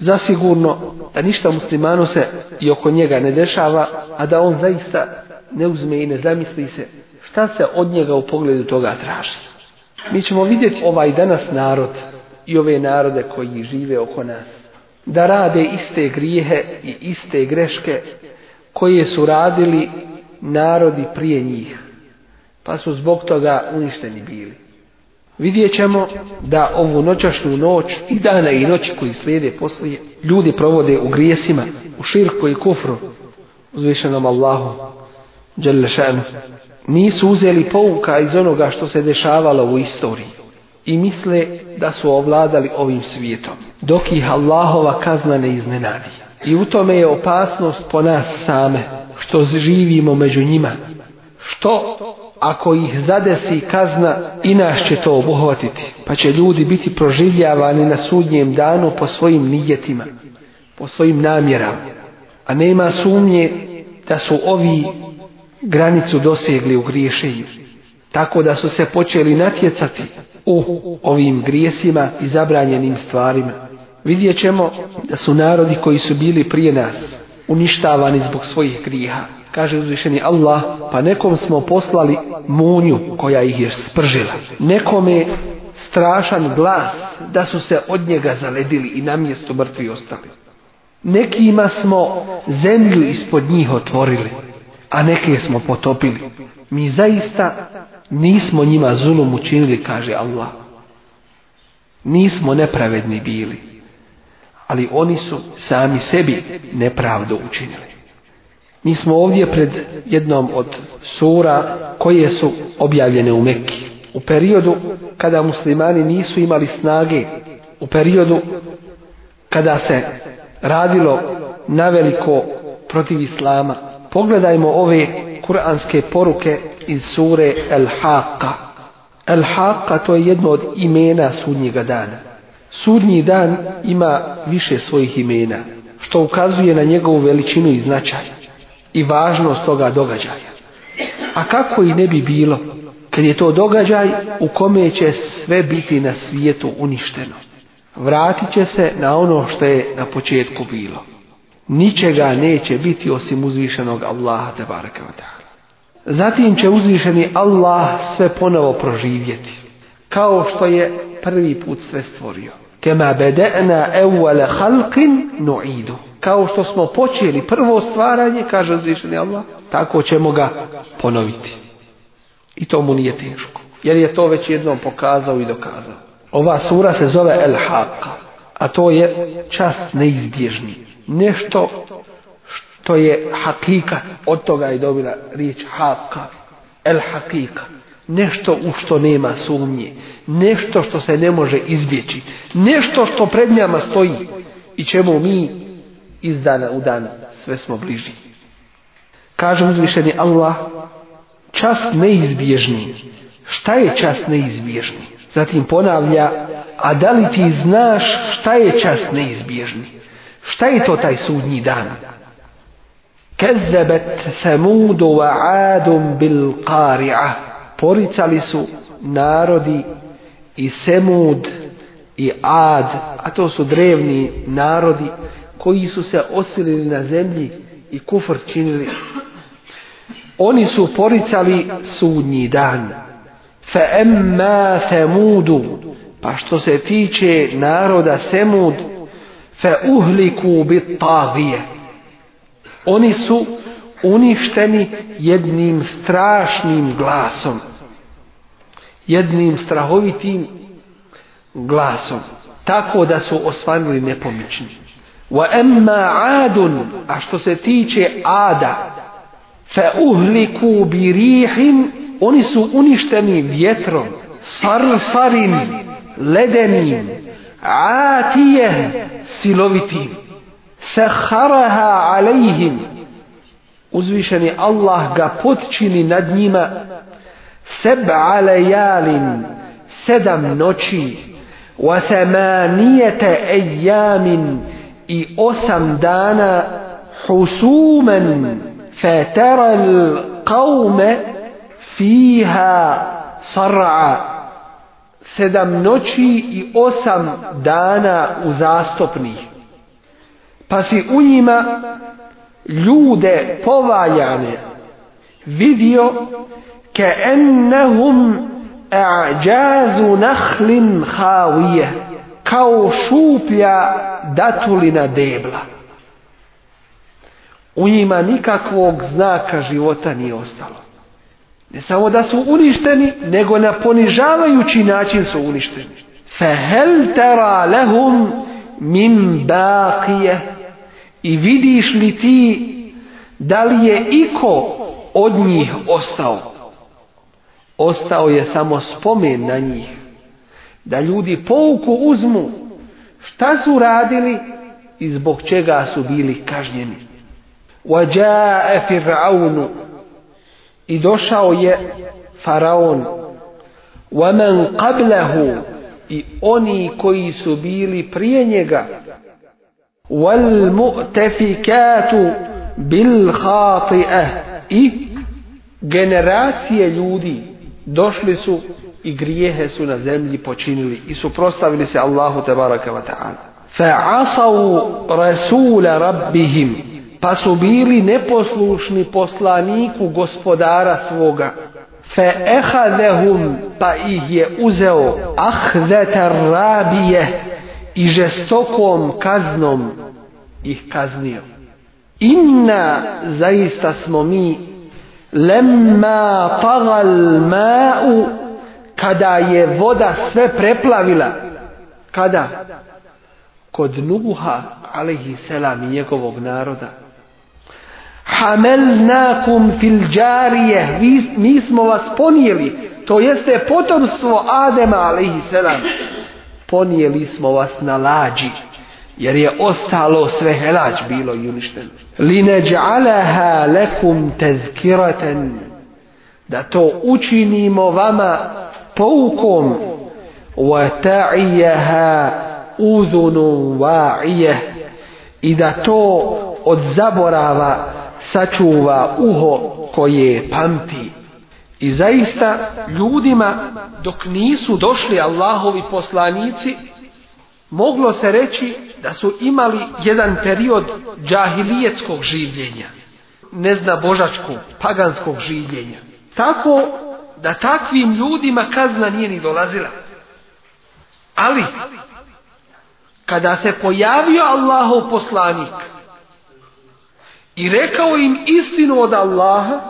zasigurno da ništa muslimanu se i oko njega ne dešava, a da on zaista ne uzme i ne zamisli se šta se od njega u pogledu toga traži. Mi ćemo vidjeti ovaj danas narod i ove narode koji žive oko nas, da rade iste grijehe i iste greške koje su radili narodi prije njih, pa su zbog toga uništeni bili vidjet ćemo da ovu noćašnju noć i dana i noći koji slijede poslije ljudi provode u grijesima, u širku i kufru uzvišenom Allahu Đelešanu. Nisu uzeli pouka iz onoga što se dešavalo u istoriji i misle da su ovladali ovim svijetom, dok ih Allahova kazna ne iznenadi. I u tome je opasnost po nas same, što živimo među njima, što ako ih zadesi kazna i nas će to obuhvatiti, pa će ljudi biti proživljavani na sudnjem danu po svojim nijetima, po svojim namjerama. A nema sumnje da su ovi granicu dosegli u griješenju. Tako da su se počeli natjecati u ovim grijesima i zabranjenim stvarima. Vidjet ćemo da su narodi koji su bili prije nas uništavani zbog svojih grijeha Kaže uzvišeni Allah, pa nekom smo poslali munju koja ih je spržila. Nekome strašan glas da su se od njega zaledili i namjesto mrtvi ostali. Nekima smo zemlju ispod njih otvorili, a neke smo potopili. Mi zaista nismo njima zulum učinili, kaže Allah. Nismo nepravedni bili, ali oni su sami sebi nepravdu učinili. Mi smo ovdje pred jednom od sura koje su objavljene u Mekki. U periodu kada muslimani nisu imali snage, u periodu kada se radilo na veliko protiv islama. Pogledajmo ove kuranske poruke iz sure el Haqqa. el Haqqa to je jedno od imena sudnjega dana. Sudnji dan ima više svojih imena, što ukazuje na njegovu veličinu i značaj i važnost toga događaja. A kako i ne bi bilo, kad je to događaj u kome će sve biti na svijetu uništeno. Vratit će se na ono što je na početku bilo. Ničega neće biti osim uzvišenog Allaha te Zatim će uzvišeni Allah sve ponovo proživjeti, kao što je prvi put sve stvorio. Kema bede'na halkin nu'idu. Kao što smo počeli prvo stvaranje, kaže Allah, tako ćemo ga ponoviti. I to mu nije teško. Jer je to već jednom pokazao i dokazao. Ova sura se zove El Haqqa. A to je čas neizbježni. Nešto što je hakika. Od toga je dobila riječ Haqqa. El Hakika Nešto u što nema sumnje. Nešto što se ne može izbjeći. Nešto što pred njama stoji. I čemu mi iz dana u dan sve smo bliži. Kaže uzvišeni Allah, čas neizbježni. Šta je čas neizbježni? Zatim ponavlja, a da li ti znaš šta je čas neizbježni? Šta je to taj sudnji dan? Kezzebet samudu wa adum bil qari'ah poricali su narodi i Semud i Ad, a to su drevni narodi koji su se osilili na zemlji i kufr činili. Oni su poricali sudnji dan. Fa emma Semudu, pa što se tiče naroda Semud, fe uhliku bit tavije Oni su uništeni jednim strašnim glasom jednim strahovitim glasom, tako da su osvanili nepomični. Wa adun, a što se tiče ada, fe uhliku rihim oni su uništeni vjetrom, sarim ledenim, atije, silovitim. Seharaha alejhim, uzvišeni Allah ga potčini nad njima seb alejalin sedam noći, wa semanijete ejamin i osam dana husumen, feteral kaume fiha sar'a. Sedam noći i osam dana uzastopnih. Pa si u njima ljude povaljane vidio كأنهم أعجاز نخل خاوية kao šuplja datulina debla. U njima nikakvog znaka života nije ostalo. Ne samo da su uništeni, nego na ponižavajući način su uništeni. فَهَلْ تَرَى لَهُمْ min I vidiš li ti da li je iko od njih ostao? ostao je samo spomen na njih. Da ljudi pouku uzmu šta su radili i zbog čega su bili kažnjeni. Vajaa Fir'aunu i došao je Faraon. Vaman qablahu i oni koji su bili prije njega. Wal mu'tafikatu i generacije ljudi došli su i grijehe su na zemlji počinili i su prostavili se Allahu te baraka wa ta'ala. Fa'asavu rasula rabbihim, pa su bili neposlušni poslaniku gospodara svoga. Fa'ehadehum, pa ih je uzeo ahzetar rabije i žestokom kaznom ih kaznio. Inna zaista smo mi Lemma tagal ma'u kada je voda sve preplavila. Kada? Kod Nuha alejhi selam njegovog naroda. Hamelnakum fil Mi smo vas ponijeli. To jeste potomstvo Adema alejhi selam. Ponijeli smo vas na lađi jer je ostalo sve helač bilo i uništeno. لِنَجْعَلَهَا lekum tezkiraten... Da to učinimo vama poukom ta'ijaha uzunu I da to od zaborava sačuva uho koje pamti. I zaista ljudima dok nisu došli Allahovi poslanici moglo se reći da su imali jedan period džahilijetskog življenja, ne zna božačku, paganskog življenja. Tako da takvim ljudima kazna nije ni dolazila. Ali, kada se pojavio Allahov poslanik i rekao im istinu od Allaha,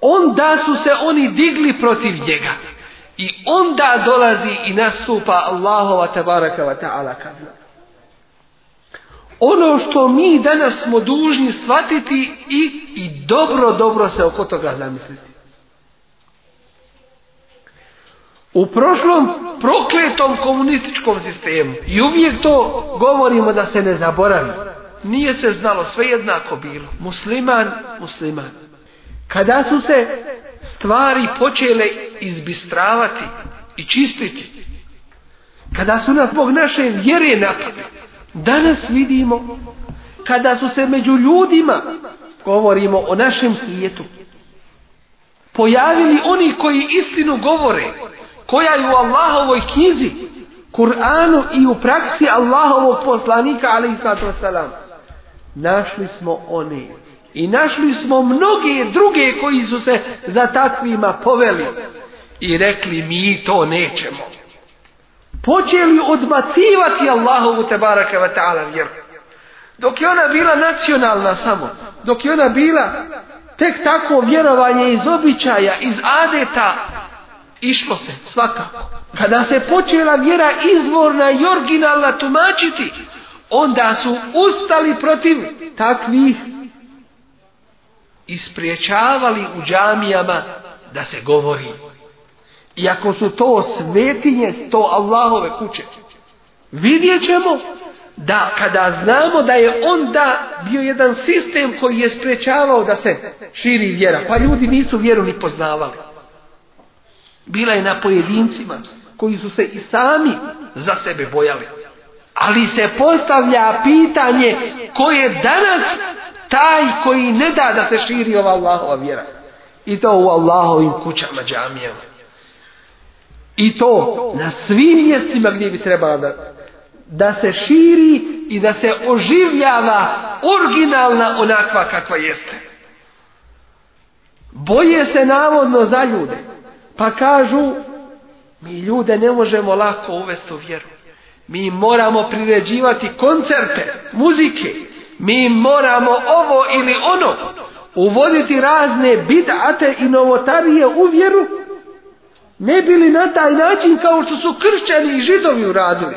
onda su se oni digli protiv njega. I onda dolazi i nastupa Allahova tabaraka wa ta'ala kazna. Ono što mi danas smo dužni shvatiti i, i dobro, dobro se oko toga zamisliti. U prošlom prokletom komunističkom sistemu i uvijek to govorimo da se ne zaboravi. Nije se znalo, sve jednako bilo. Musliman, musliman. Kada su se stvari počele izbistravati i čistiti, kada su nas zbog naše vjere napali, danas vidimo kada su se među ljudima, govorimo o našem svijetu, pojavili oni koji istinu govore, koja je u Allahovoj knjizi, Kur'anu i u praksi Allahovog poslanika, ali i Našli smo one i našli smo mnoge druge koji su se za takvima poveli i rekli mi to nećemo. Počeli odbacivati Allahovu tebaraka wa ta'ala vjeru. Dok je ona bila nacionalna samo, dok je ona bila tek tako vjerovanje iz običaja, iz adeta, išlo se svakako. Kada se počela vjera izvorna i originalna tumačiti, onda su ustali protiv takvih ispriječavali u džamijama da se govori. i ako su to svetinje, to Allahove kuće. Vidjet ćemo da kada znamo da je onda bio jedan sistem koji je spriječavao da se širi vjera, pa ljudi nisu vjeru ni poznavali. Bila je na pojedincima koji su se i sami za sebe bojali. Ali se postavlja pitanje koje danas taj koji ne da da se širi ova Allahova vjera. I to u Allahovim kućama, džamijama. I to na svim mjestima gdje bi trebala da, da se širi i da se oživljava originalna onakva kakva jeste. Boje se navodno za ljude. Pa kažu, mi ljude ne možemo lako uvesti u vjeru. Mi moramo priređivati koncerte, muzike, mi moramo ovo ili ono uvoditi razne bidate i novotarije u vjeru ne bili na taj način kao što su kršćani i židovi uradili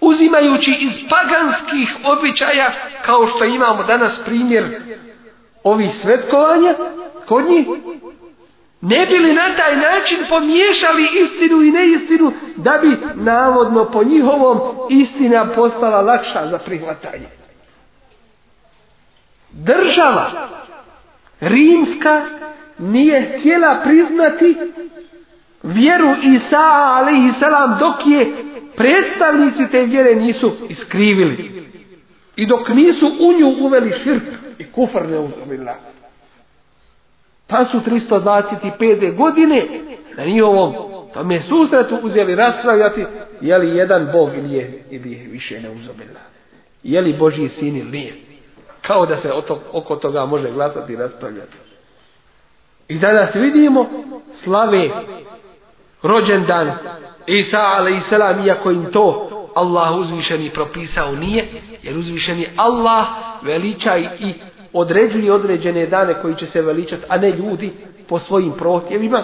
uzimajući iz paganskih običaja kao što imamo danas primjer ovih svetkovanja kod njih ne bili na taj način pomiješali istinu i neistinu da bi navodno po njihovom istina postala lakša za prihvatanje Država rimska nije htjela priznati vjeru Isa alaihi salam dok je predstavnici te vjere nisu iskrivili. I dok nisu u nju uveli širk i kufar ne uzumila. Pa su 325. godine na njihovom tome susretu uzeli raspravljati je li jedan Bog ili je, ili je više ne uzumila. Je li Boži sin ili nije. Kao da se oko toga može glasati i raspravljati. I danas vidimo slave rođendan Isa a.s. iako im to Allah uzvišeni propisao nije, jer uzvišeni Allah veličaj i određuje određene dane koji će se veličati, a ne ljudi po svojim prohtjevima.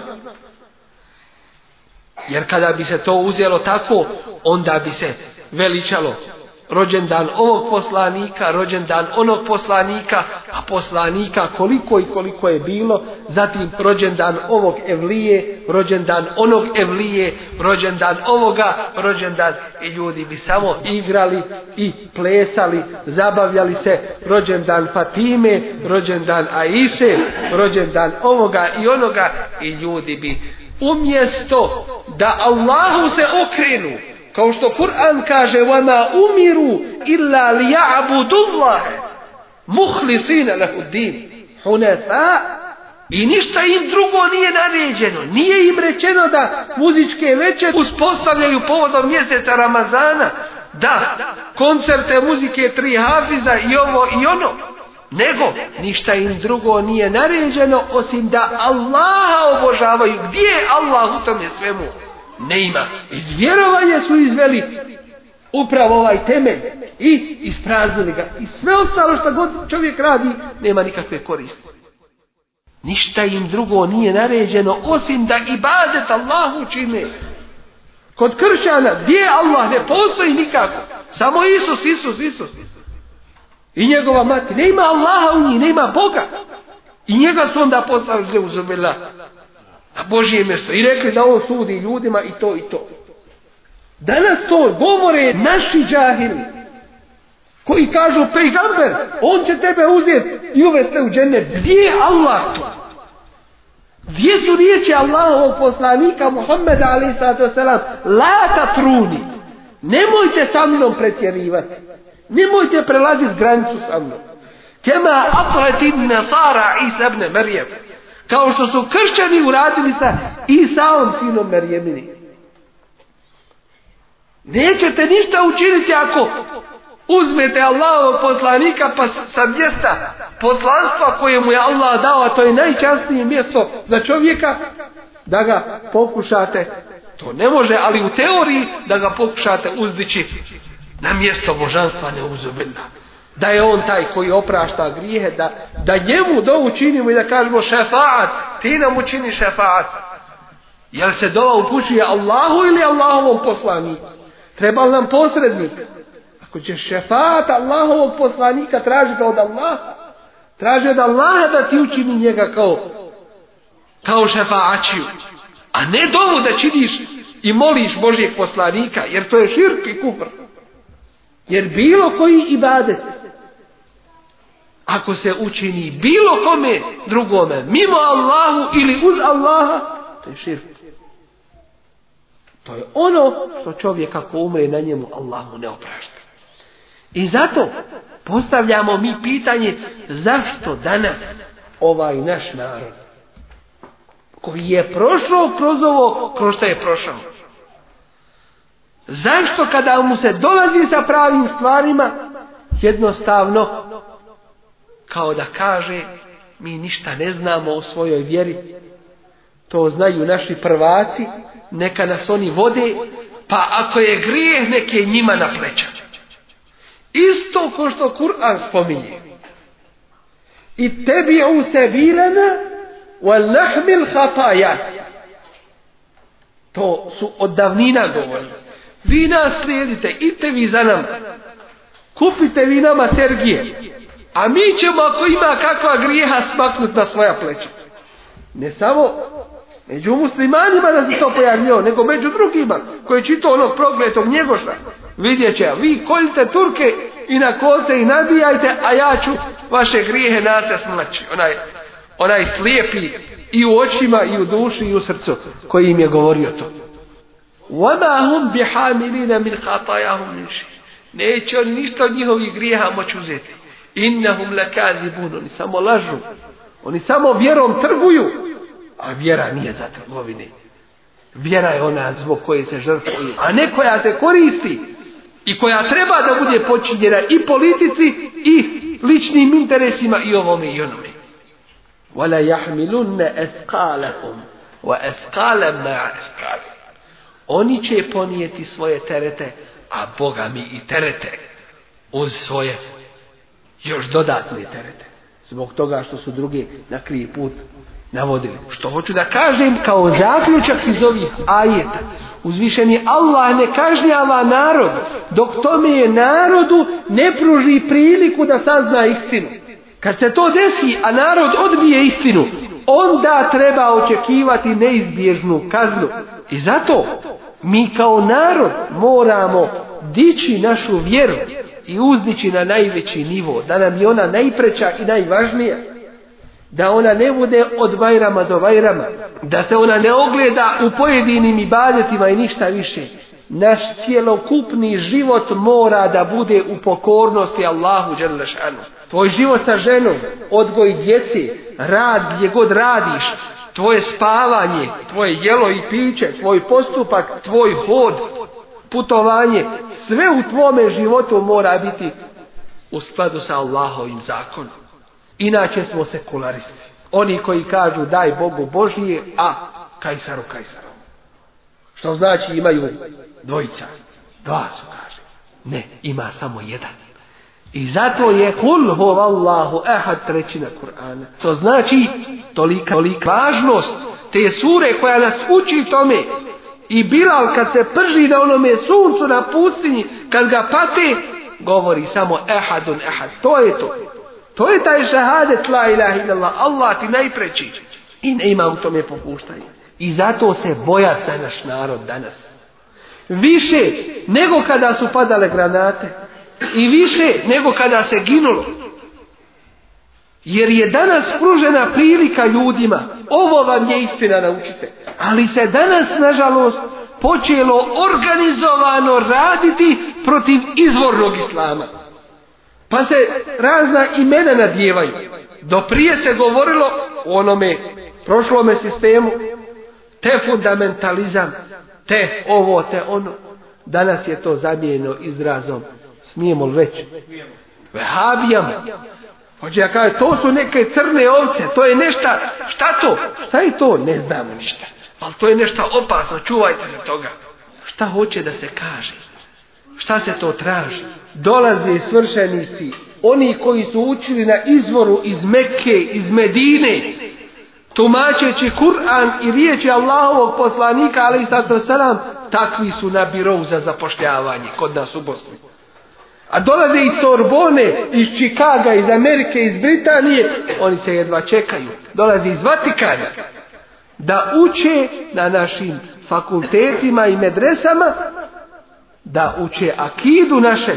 Jer kada bi se to uzelo tako, onda bi se veličalo rođendan ovog poslanika, rođendan onog poslanika, a poslanika koliko i koliko je bilo, zatim rođendan ovog evlije, rođendan onog evlije, rođendan ovoga, rođendan i ljudi bi samo igrali i plesali, zabavljali se, rođendan Fatime, rođendan Aiše, rođendan ovoga i onoga i ljudi bi umjesto da Allahu se okrenu kao što Kur'an kaže وَمَا umiru إِلَّا لِيَعْبُدُ اللَّهِ مُخْلِسِينَ لَهُ din Hunefa i ništa iz drugo nije naređeno. Nije im rečeno da muzičke veće uspostavljaju povodom mjeseca Ramazana. Da, koncerte muzike tri hafiza i ovo i ono. Nego, ništa iz drugo nije naređeno osim da Allaha obožavaju. Gdje je Allah u tome svemu? ne ima. Iz vjerovanja su izveli upravo ovaj temelj i ispraznili ga. I sve ostalo što god čovjek radi nema nikakve koristi. Ništa im drugo nije naređeno osim da ibadet Allahu čine. Kod kršćana gdje Allah ne postoji nikako. Samo Isus, Isus, Isus. I njegova mati. Ne ima Allaha u njih, ne ima Boga. I njega su onda postavili uzubila. Božje mjesto i rekli da on sudi ljudima i to i to. Danas to govore naši džahili koji kažu pejgamber, on će tebe uzeti i uvesti u džene Gdje je Allah to? Gdje su riječi Allahovog poslanika Muhammeda a.s. Lata truni. Nemojte sa mnom pretjerivati. Nemojte prelaziti granicu sa mnom. Kema afratin nasara Isa ibn mrjev. Kao što su kršćani uradili sa Isaom sinom Marijemini. Nećete ništa učiniti ako uzmete Allahovog poslanika pa sa mjesta poslanstva koje mu je Allah dao, a to je najčasnije mjesto za čovjeka, da ga pokušate, to ne može, ali u teoriji da ga pokušate uzdići na mjesto božanstva neuzubilna da je on taj koji oprašta grijehe, da, da njemu do učinimo i da kažemo šefaat, ti nam učini šefaat. Jel se dova upućuje Allahu ili Allahovom poslaniku? Treba nam posrednik? Ako će šefaat Allahovog poslanika traži ga od Allaha, traži od Allaha da ti učini njega kao, kao šefaačiju. A ne dovu da činiš i moliš Božijeg poslanika, jer to je širki kupr Jer bilo koji ibadet ako se učini bilo kome drugome, mimo Allahu ili uz Allaha, to je širk. To je ono što čovjek ako umre na njemu, Allahu ne oprašta. I zato postavljamo mi pitanje zašto danas ovaj naš narod koji je prošao kroz ovo, kroz što je prošao. Zašto kada mu se dolazi sa pravim stvarima, jednostavno kao da kaže mi ništa ne znamo o svojoj vjeri. To znaju naši prvaci, neka nas oni vode, pa ako je grijeh, neke njima na pleća. Isto ko što Kur'an spominje. I tebi u usebirana wal nahmil hataja. To su od davnina govorili. Vi nas slijedite, idite vi za nama. Kupite vi nama Sergije. A mi ćemo ako ima kakva grijeha smaknuti na svoja pleća. Ne samo među muslimanima da se to pojavljio, nego među drugima koji čito onog progletom njegoša. Vidjet će, vi koljite Turke i na kolce i nabijajte, a ja ću vaše grijehe nasa smaći. Onaj, onaj slijepi i u očima i u duši i u srcu koji im je govorio to. وَمَا هُمْ بِحَامِلِينَ Neće on ništa od njihovih grijeha moći uzeti. Innahum budu Oni samo lažu. Oni samo vjerom trguju. A vjera nije za trgovine. Vjera je ona zbog koje se žrtvuju A ne koja se koristi. I koja treba da bude počinjena i politici i ličnim interesima i ovome i onome. wa Oni će ponijeti svoje terete, a Boga mi i terete uz svoje još dodatne terete. Zbog toga što su drugi na krivi put navodili. Što hoću da kažem kao zaključak iz ovih ajeta. Uzvišeni Allah ne kažnjava narod, dok tome je narodu ne pruži priliku da sazna istinu. Kad se to desi, a narod odbije istinu, onda treba očekivati neizbježnu kaznu. I zato mi kao narod moramo dići našu vjeru i uzdići na najveći nivo, da nam je ona najpreća i najvažnija, da ona ne bude od vajrama do vajrama, da se ona ne ogleda u pojedinim ibadetima i ništa više. Naš cjelokupni život mora da bude u pokornosti Allahu Đerlešanu. Tvoj život sa ženom, odgoj djeci, rad gdje god radiš, tvoje spavanje, tvoje jelo i piće, tvoj postupak, tvoj hod, putovanje, sve u tvome životu mora biti u skladu sa Allahovim zakonom. Inače smo sekularisti. Oni koji kažu daj Bogu Božije, a kajsaru kajsaru. Što znači imaju dvojica. Dva su kaže. Ne, ima samo jedan. I zato je kul trećina Kur'ana. To znači tolika, tolika važnost te sure koja nas uči tome i Bilal kad se prži na onome suncu na pustinji, kad ga pati, govori samo ehadun ehad. To je to. To je taj šahadet la ilaha illallah. Allah ti najpreći. I ne ima u tome popuštanja. I zato se boja taj naš narod danas. Više nego kada su padale granate. I više nego kada se ginulo. Jer je danas pružena prilika ljudima. Ovo vam je istina, naučite. Ali se danas, nažalost, počelo organizovano raditi protiv izvornog islama. Pa se razna imena nadjevaju. Do prije se govorilo o onome prošlome sistemu, te fundamentalizam, te ovo, te ono. Danas je to zamijeno izrazom, smijemo li reći, vehabijama, Hoće ja kaže, to su neke crne ovce, to je nešta, šta to? Šta je to? Ne znamo ništa. Ali to je nešto opasno, čuvajte se toga. Šta hoće da se kaže? Šta se to traži? Dolaze svršenici, oni koji su učili na izvoru iz Mekke, iz Medine, tumačeći Kur'an i riječi Allahovog poslanika, ali i takvi su na birou za zapošljavanje kod nas u Bosni. A dolaze iz Sorbone, iz Čikaga, iz Amerike, iz Britanije. Oni se jedva čekaju. Dolazi iz Vatikana. Da uče na našim fakultetima i medresama. Da uče akidu naše,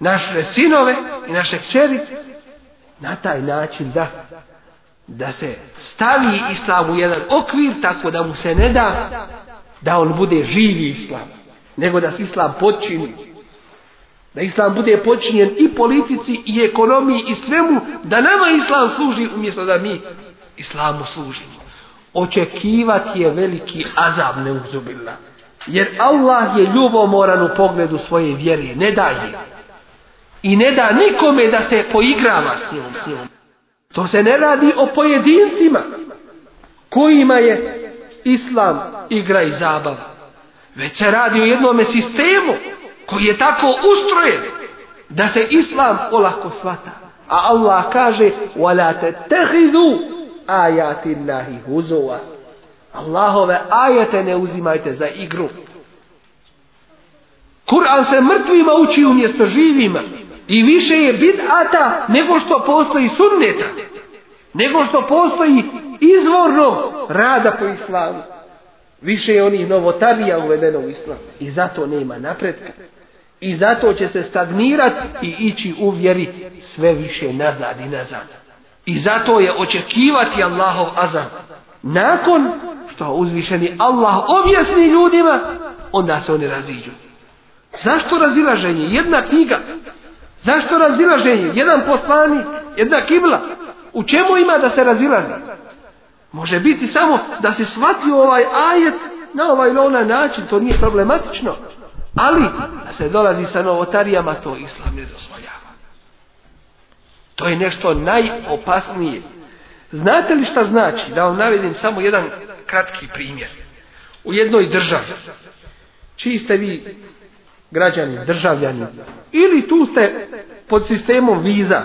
naše sinove i naše kćeri. Na taj način da da se stavi islam u jedan okvir tako da mu se ne da da on bude živi islam, nego da se islam počini da islam bude počinjen i politici i ekonomiji i svemu, da nama islam služi umjesto da mi islamu služimo. Očekivati je veliki azab neuzubila. Jer Allah je ljubomoran u pogledu svoje vjere, ne daje. I ne da nikome da se poigrava s njom. S njom. To se ne radi o pojedincima kojima je islam igra i zabava. Već se radi o jednome sistemu koji je tako ustrojen da se islam olako svata. A Allah kaže وَلَا آيَاتِ اللَّهِ Allahove ajete ne uzimajte za igru. Kur'an se mrtvima uči umjesto živima. I više je bid'ata nego što postoji sunneta. Nego što postoji izvorno rada po islamu. Više je onih novotarija uvedeno u islam. I zato nema napretka. I zato će se stagnirati i ići u vjeri sve više nazad i nazad. I zato je očekivati Allahov azam. Nakon što uzvišeni Allah objasni ljudima, onda se oni raziđu. Zašto razilaženje? Jedna knjiga. Zašto razilaženje? Jedan poslani, jedna kibla. U čemu ima da se razilaži? Može biti samo da se shvatio ovaj ajet na ovaj ili onaj način, to nije problematično. Ali se dolazi sa novotarijama, to islam ne dozvoljava. To je nešto najopasnije. Znate li šta znači? Da vam navedim samo jedan kratki primjer. U jednoj državi, čiji ste vi građani, državljani, ili tu ste pod sistemom viza.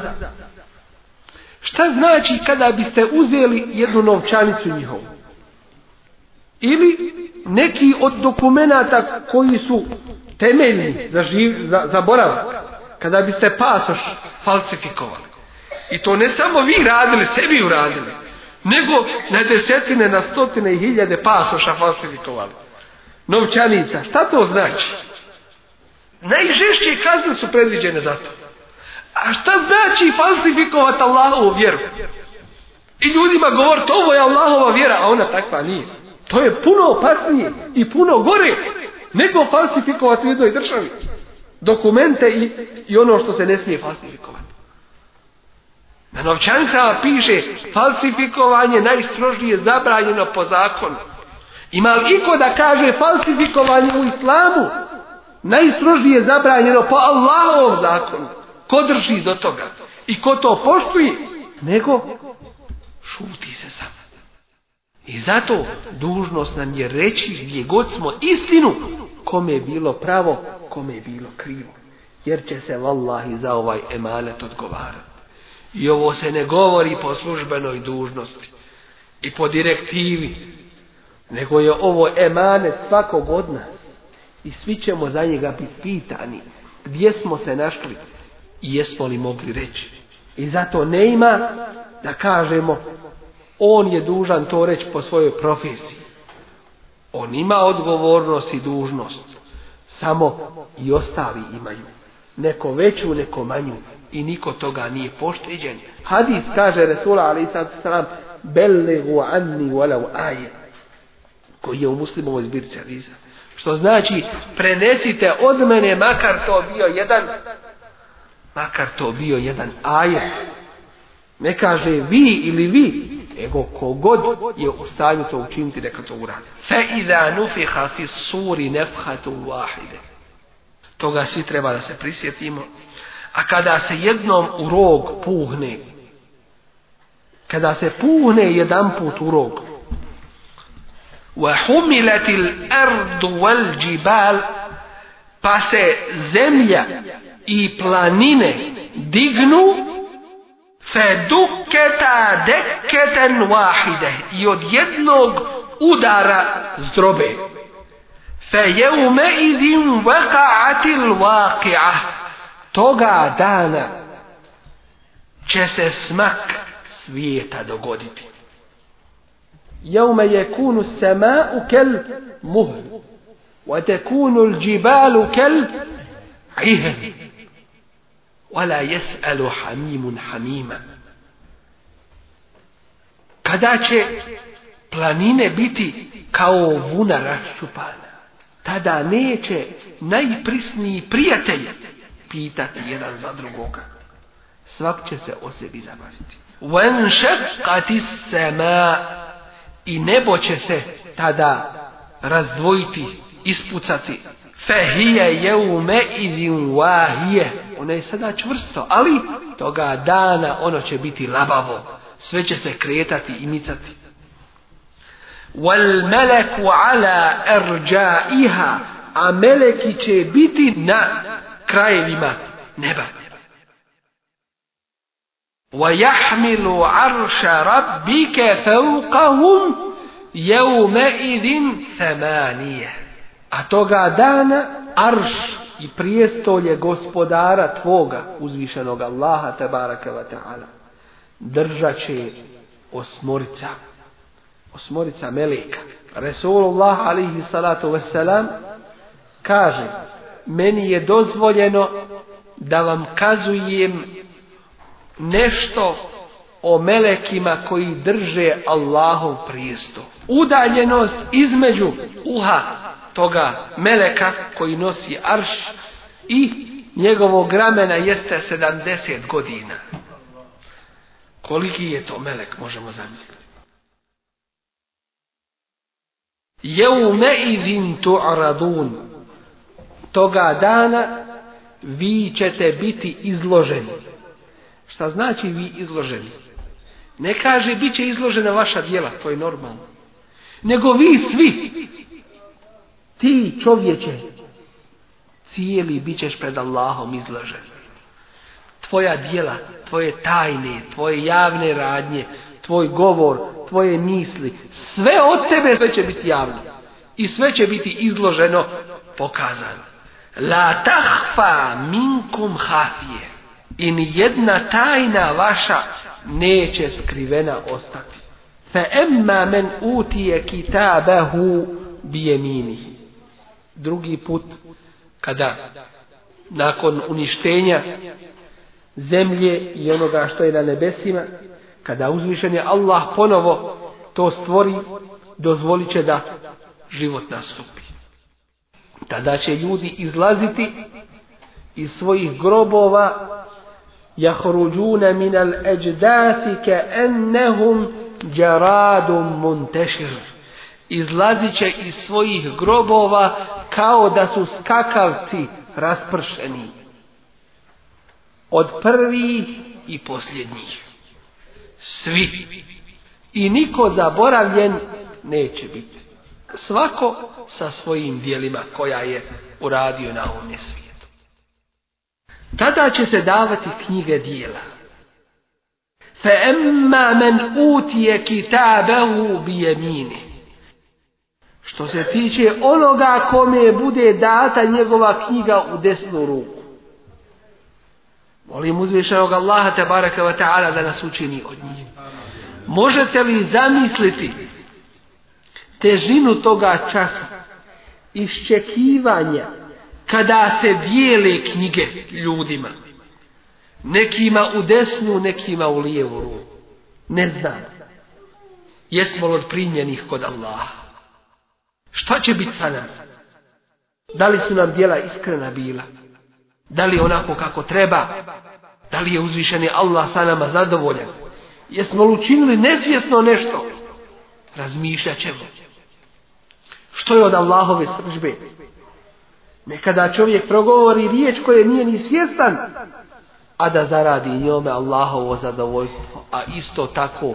Šta znači kada biste uzeli jednu novčanicu njihovu? Ili neki od dokumenata koji su temeljni za, kada biste pasoš falsifikovali. I to ne samo vi radili, sebi uradili, nego na desetine, na stotine i hiljade pasoša falsifikovali. Novčanica, šta to znači? Najžešće kazne su predviđene za to. A šta znači falsifikovati Allahovu vjeru? I ljudima govoriti ovo je Allahova vjera, a ona takva nije. To je puno opasnije i puno gore nego falsifikovati u jednoj državi. Dokumente i, i ono što se ne smije falsifikovati. Na novčanicama piše falsifikovanje najstrožije zabranjeno po zakonu. Ima li iko da kaže falsifikovanje u islamu najstrožije zabranjeno po Allahovom zakonu? Ko drži do toga? I ko to poštuje? Nego šuti se samo. I zato dužnost nam je reći gdje god smo istinu, kome je bilo pravo, kome je bilo krivo. Jer će se vallahi za ovaj emanet odgovarati. I ovo se ne govori po službenoj dužnosti i po direktivi, nego je ovo emanet svakog od nas. I svi ćemo za njega biti pitani. Gdje smo se našli i jesmo li mogli reći. I zato ne ima da kažemo on je dužan to reći po svojoj profesiji. On ima odgovornost i dužnost. Samo i ostali imaju. Neko veću, neko manju. I niko toga nije pošteđen. Hadis kaže Resula a.s. Belegu anni walau aje. Koji je u Muslimovoj zbirci Što znači, prenesite od mene, makar to bio jedan, makar to bio jedan aje Ne kaže vi ili vi, nego kogod je u stanju to učiniti neka to uradi. Fe iza nufiha fi suri nefhatu wahide. Toga svi treba da se prisjetimo. A kada se jednom u rog puhne, kada se puhne jedan put u rog, وَحُمِلَتِ الْأَرْضُ وَالْجِبَالِ pa se zemlja i planine dignu fe duketa deketen wahide i od jednog udara zdrobe fe jeume idin vakaatil vakia toga dana će se smak svijeta dogoditi jeume je kunu sema u kel muhl wa tekunu kel ihel ولا يسأل حميم hamima. Kada će planine biti kao vuna raščupana, tada neće najprisniji prijatelj pitati jedan za drugoga. Svak će se o sebi zabaviti. وَنْشَقَّتِ I nebo će se tada razdvojiti, ispucati. فَهِيَ jeume idin wahije ona je sada čvrsto, ali toga dana ono će biti labavo, sve će se kretati i micati. وَالْمَلَكُ ala أَرْجَائِهَا A meleki će biti na krajevima neba. وَيَحْمِلُ عَرْشَ رَبِّكَ فَوْقَهُمْ يَوْمَئِذٍ nije, A toga dana arš i prijestolje gospodara tvoga, uzvišenog Allaha tabaraka wa ta'ala, držat će osmorica, osmorica meleka. Resulullah alihi salatu wasalam kaže, meni je dozvoljeno da vam kazujem nešto o melekima koji drže Allahov prijestol. Udaljenost između uha toga meleka koji nosi arš i njegovog ramena jeste 70 godina. Koliki je to melek, možemo zamisliti. Jeume idin aradun. Toga dana vi ćete biti izloženi. Šta znači vi izloženi? Ne kaže bit će izložena vaša djela, to je normalno. Nego vi svi, ti čovječe, cijeli bit ćeš pred Allahom izložen. Tvoja djela, tvoje tajne, tvoje javne radnje, tvoj govor, tvoje misli, sve od tebe sve će biti javno. I sve će biti izloženo, pokazano. La tahfa minkum hafije. I jedna tajna vaša neće skrivena ostati. Fa emma men utije kitabahu bijeminihi. Drugi put kada nakon uništenja zemlje i onoga što je na nebesima, kada uzvišen je Allah ponovo to stvori, dozvolit će da život nastupi. Tada će ljudi izlaziti iz svojih grobova jahruđuna minal eđdati ke ennehum džaradum muntešir izlazit će iz svojih grobova kao da su skakavci raspršeni od prvih i posljednjih. Svi. I niko zaboravljen neće biti. Svako sa svojim dijelima koja je uradio na ovom svijetu. Tada će se davati knjige dijela. فَأَمَّا مَنْ utije كِتَابَهُ بِيَمِينِهِ što se tiče onoga kome bude data njegova knjiga u desnu ruku. Molim uzvišenog Allaha te baraka wa ta'ala da nas učini od njih. Možete li zamisliti težinu toga časa iščekivanja kada se dijele knjige ljudima. Nekima u desnu, nekima u lijevu ruku. Ne znam. Jesmo li primljenih kod Allaha? Šta će biti sa nama? Da li su nam djela iskrena bila? Da li onako kako treba? Da li je uzvišeni Allah sa nama zadovoljan? Jesmo li učinili nesvjesno nešto? Razmišljat ćemo. Što je od Allahove sržbe? Nekada čovjek progovori riječ koje nije ni svjestan, a da zaradi njome Allahovo zadovoljstvo, a isto tako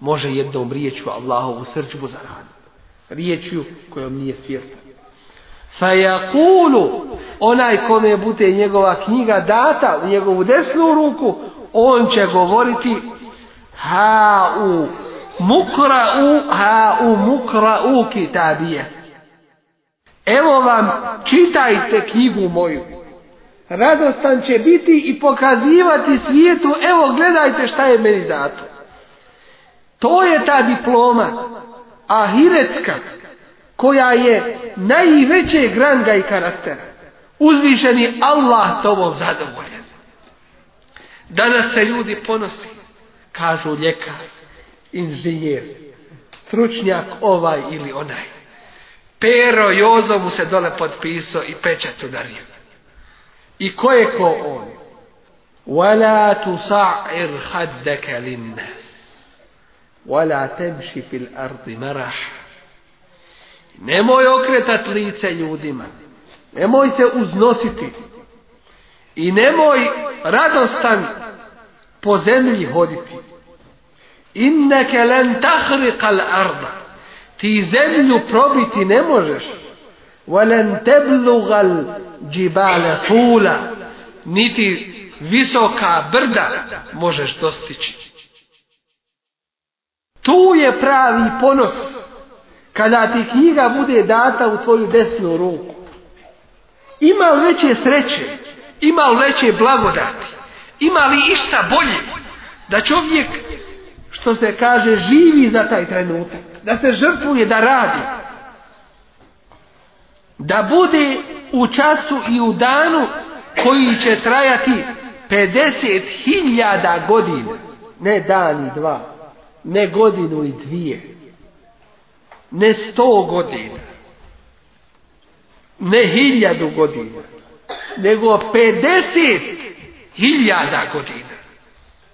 može jednom riječu Allahovu srđbu zaraditi riječju kojom nije svjestan. Fajakulu, onaj kome bude njegova knjiga data u njegovu desnu ruku, on će govoriti ha u mukra u ha u mukra u kitabije. Evo vam, čitajte knjigu moju. Radostan će biti i pokazivati svijetu, evo gledajte šta je meni dato. To je ta diploma ahiretska, koja je najvećeg ranga i karaktera. Uzvišeni Allah tobom zadovoljen. Danas se ljudi ponosi, kažu ljekar, inženjer, stručnjak ovaj ili onaj. Pero Jozo mu se dole potpisao i pečat udario. I ko je ko on? Wala sa'ir haddeke linnas. Wala tebši fil ardi marah. Nemoj okretat lice ljudima. Nemoj se uznositi. I nemoj radostan po zemlji hoditi. Inneke len tahrikal arda. Ti zemlju probiti ne možeš. Valen teblugal džibale pula, Niti visoka brda možeš dostići. Tu je pravi ponos. Kada ti knjiga bude data u tvoju desnu ruku. Ima li veće sreće? Ima li veće blagodati? Ima li išta bolje? Da čovjek, što se kaže, živi za taj trenutak. Da se žrtvuje, da radi. Da bude u času i u danu koji će trajati 50.000 godina. Ne dan i dva ne godinu i dvije, ne sto godina, ne hiljadu godina, nego 50 hiljada godina.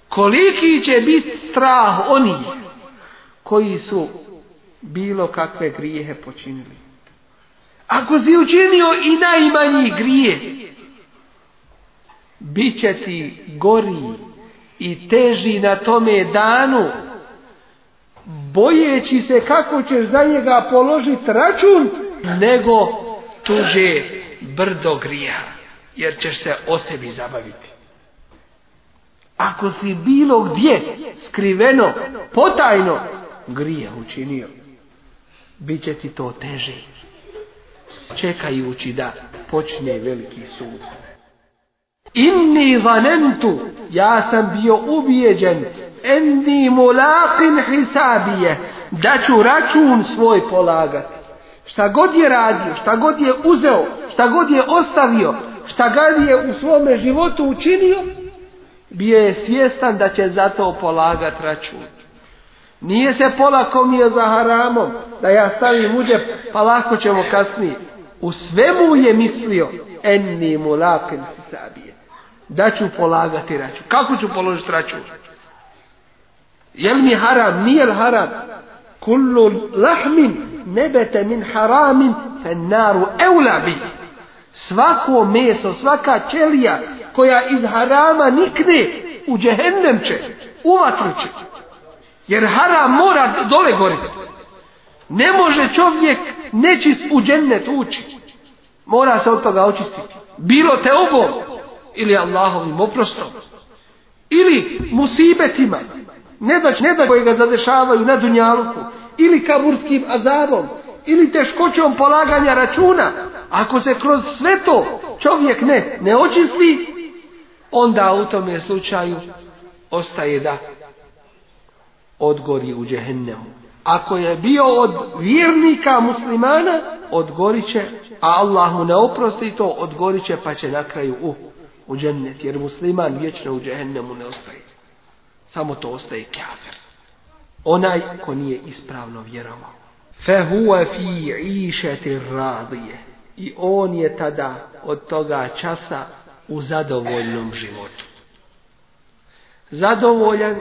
Koliki će biti strah oni koji su bilo kakve grijehe počinili. Ako si učinio i najmanji grije, bit će ti gori i teži na tome danu bojeći se kako ćeš za njega položiti račun, nego tuže brdo grija, jer ćeš se o sebi zabaviti. Ako si bilo gdje skriveno, potajno, grija učinio, bit će ti to teže. Čekajući da počne veliki sud. Inni zanentu, ja sam bio ubijeđen, enni mulaqin hisabije, da ću račun svoj polagat. Šta god je radio, šta god je uzeo, šta god je ostavio, šta god je u svome životu učinio, bio je svjestan da će za to polagat račun. Nije se polako mi je za haramom, da ja stavim uđe, pa lako ćemo kasnije. U svemu je mislio, enni mulakin hisabije da ću polagati račun. Kako ću položiti račun? Jel mi haram? Nije li haram? Kullu lahmin nebete min haramin naru Svako meso, svaka čelija koja iz harama nikne u džehennem će, u će. Jer haram mora dole goriti. Ne može čovjek nečist u džennet ući. Mora se od toga očistiti. Bilo te obo, ili Allahovim oprostom ili musibetima ne da ne da koje ga zadešavaju na dunjaluku ili kaburskim azabom ili teškoćom polaganja računa ako se kroz sve to čovjek ne ne očisti onda u tome slučaju ostaje da odgori u džehennemu. Ako je bio od vjernika muslimana, odgoriće će, a Allah mu ne oprosti to, odgoriće će pa će na kraju u u džennet, jer musliman vječno u džehennemu ne ostaje. Samo to ostaje kafir. Onaj ko nije ispravno vjerovao. huwa fi išeti radije. I on je tada od toga časa u zadovoljnom životu. Zadovoljan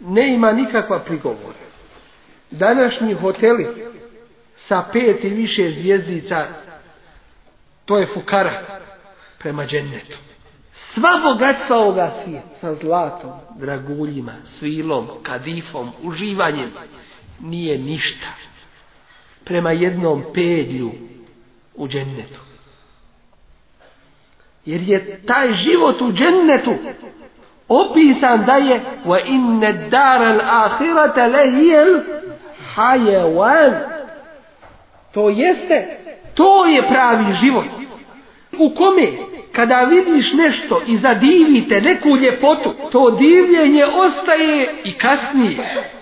ne ima nikakva prigovora. Današnji hoteli sa pet i više zvijezdica to je fukara prema džennetu. Sva bogatstva ovoga svijeta, sa zlatom, draguljima, svilom, kadifom, uživanjem, nije ništa. Prema jednom pedlju u džennetu. Jer je taj život u džennetu opisan da je wa inne daral ahirata lehijel To jeste, to je pravi život. U kome kada vidiš nešto i zadivite neku ljepotu, to divljenje ostaje i kasnije.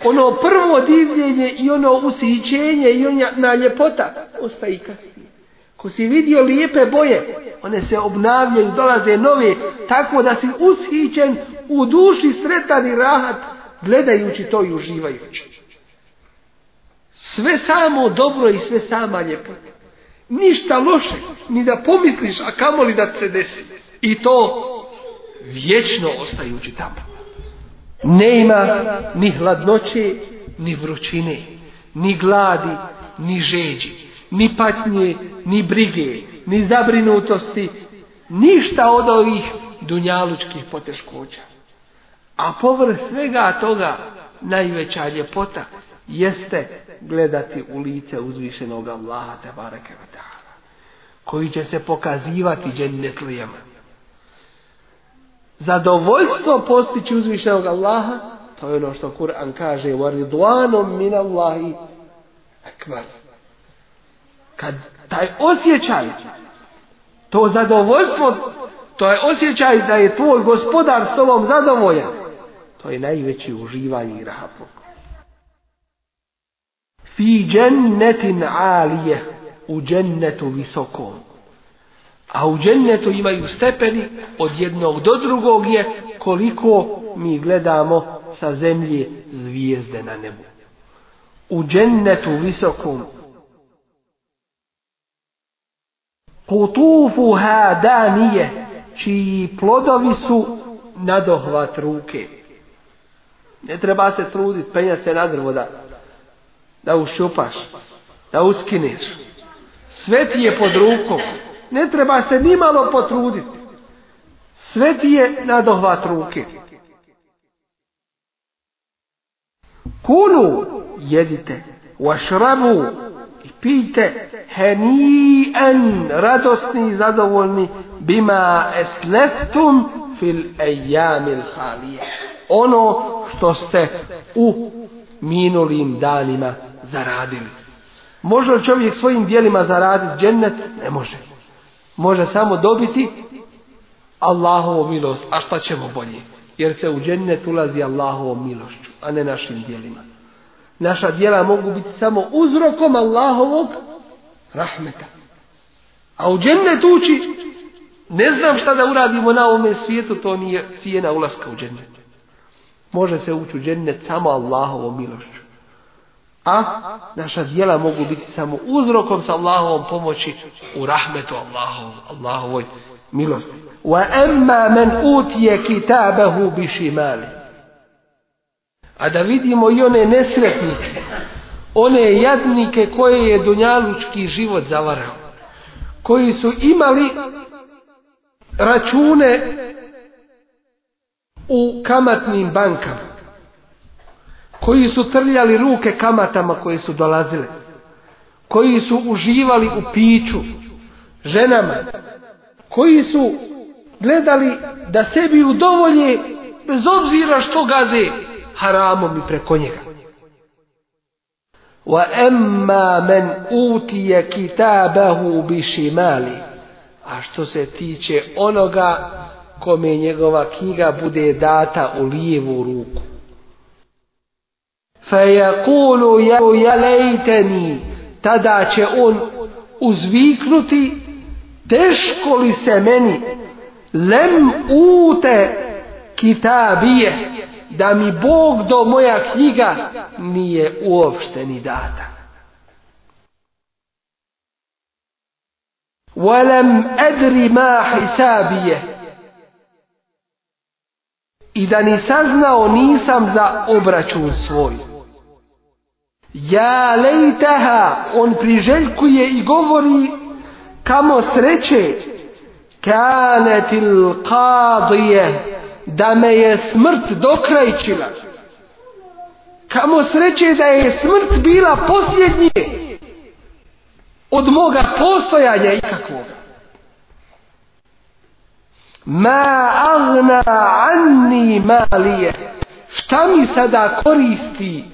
Ono prvo divljenje i ono usićenje i ona ljepota ostaje i kasnije. Ko si vidio lijepe boje, one se obnavljaju, dolaze nove, tako da si ushićen u duši sretan i rahat, gledajući to i uživajući. Sve samo dobro i sve sama ljepota. Ništa loše, ni da pomisliš, a kamo li da se desi. I to vječno ostajući tamo. Ne ima ni hladnoće, ni vrućine, ni gladi, ni žeđi, ni patnje, ni brige, ni zabrinutosti, ništa od ovih dunjalučkih poteškoća. A povrh svega toga najveća ljepota jeste gledati u lice uzvišenog Allaha Barakeva koji će se pokazivati džennetlijama. Zadovoljstvo postići uzvišenog Allaha, to je ono što Kur'an kaže, ridwanum min Allahi akbar. Kad taj osjećaj, to zadovoljstvo, to je osjećaj da je tvoj gospodar s tobom zadovoljan, to je najveći uživanje i Fi džennetin alijeh u džennetu visokom. A u džennetu imaju stepeni od jednog do drugog je koliko mi gledamo sa zemlje zvijezde na nebu. U džennetu visokom da nije čiji plodovi su nadohvat ruke. Ne treba se truditi, penjati se na drvo da, da ušupaš, da uskineš. Sve ti je pod rukom. Ne treba se ni malo potruditi. Sve ti je na dohvat ruke. Kulu jedite, vašrabu i pijte en radosni i zadovoljni bima esleftum fil ejamil halije. Ono što ste u minulim danima zaradili. Može li čovjek svojim dijelima zaraditi džennet? Ne može. Može samo dobiti Allahovo milost. A šta ćemo bolje? Jer se u džennet ulazi Allahovo milošću, a ne našim dijelima. Naša dijela mogu biti samo uzrokom Allahovog rahmeta. A u džennet uči, ne znam šta da uradimo na ovome svijetu, to nije cijena ulaska u džennet. Može se ući u džennet samo Allahovom milošću. A naša djela mogu biti samo uzrokom sa Allahovom pomoći u rahmetu Allahovom, Allahovoj milosti. Wa emma men kitabahu A da vidimo i one nesretnike, one jadnike koje je dunjalučki život zavarao, koji su imali račune u kamatnim bankama koji su crljali ruke kamatama koje su dolazile, koji su uživali u piću, ženama, koji su gledali da sebi udovolje bez obzira što gaze haramom i preko njega. men utije kitabahu biši mali A što se tiče onoga kome njegova knjiga bude data u lijevu ruku. Fejekulu ja lejteni. Tada će on uzviknuti teško li se meni lem ute kitabije da mi Bog do moja knjiga nije uopšte ni data. Walem edri ma I da ni saznao nisam za obračun svoj. Ja lejtaha, on priželjkuje i govori kamo sreće. Kanetil qadije, da me je smrt dokrajčila. Kamo sreće da je smrt bila posljednje od moga postojanja ikakvoga. Ma agna anni malije. Šta mi sada koristi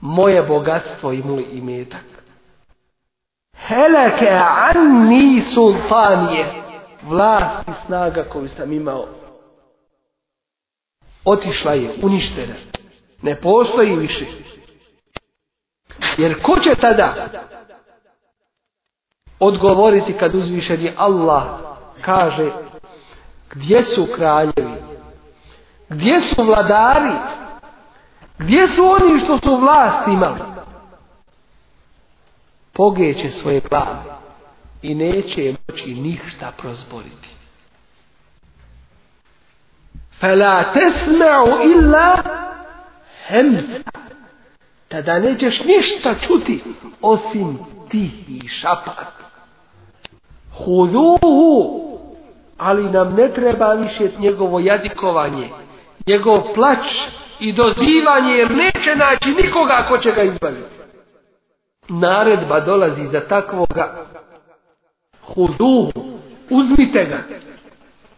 moje bogatstvo i moj imetak. Heleke anni sultanije, vlast i snaga koju sam imao, otišla je, uništena. Ne postoji više. Jer ko će tada odgovoriti kad uzvišeni Allah kaže gdje su kraljevi, gdje su vladari, gdje su oni što su vlast imali? Pogeće svoje glave i neće moći ništa prozboriti. Fela illa hemza. Tada nećeš ništa čuti osim tihi šapat. Huduhu. Ali nam ne treba više njegovo jadikovanje, njegov plač, i dozivanje jer neće naći nikoga ko će ga izbaviti. Naredba dolazi za takvoga huduhu, uzmite ga.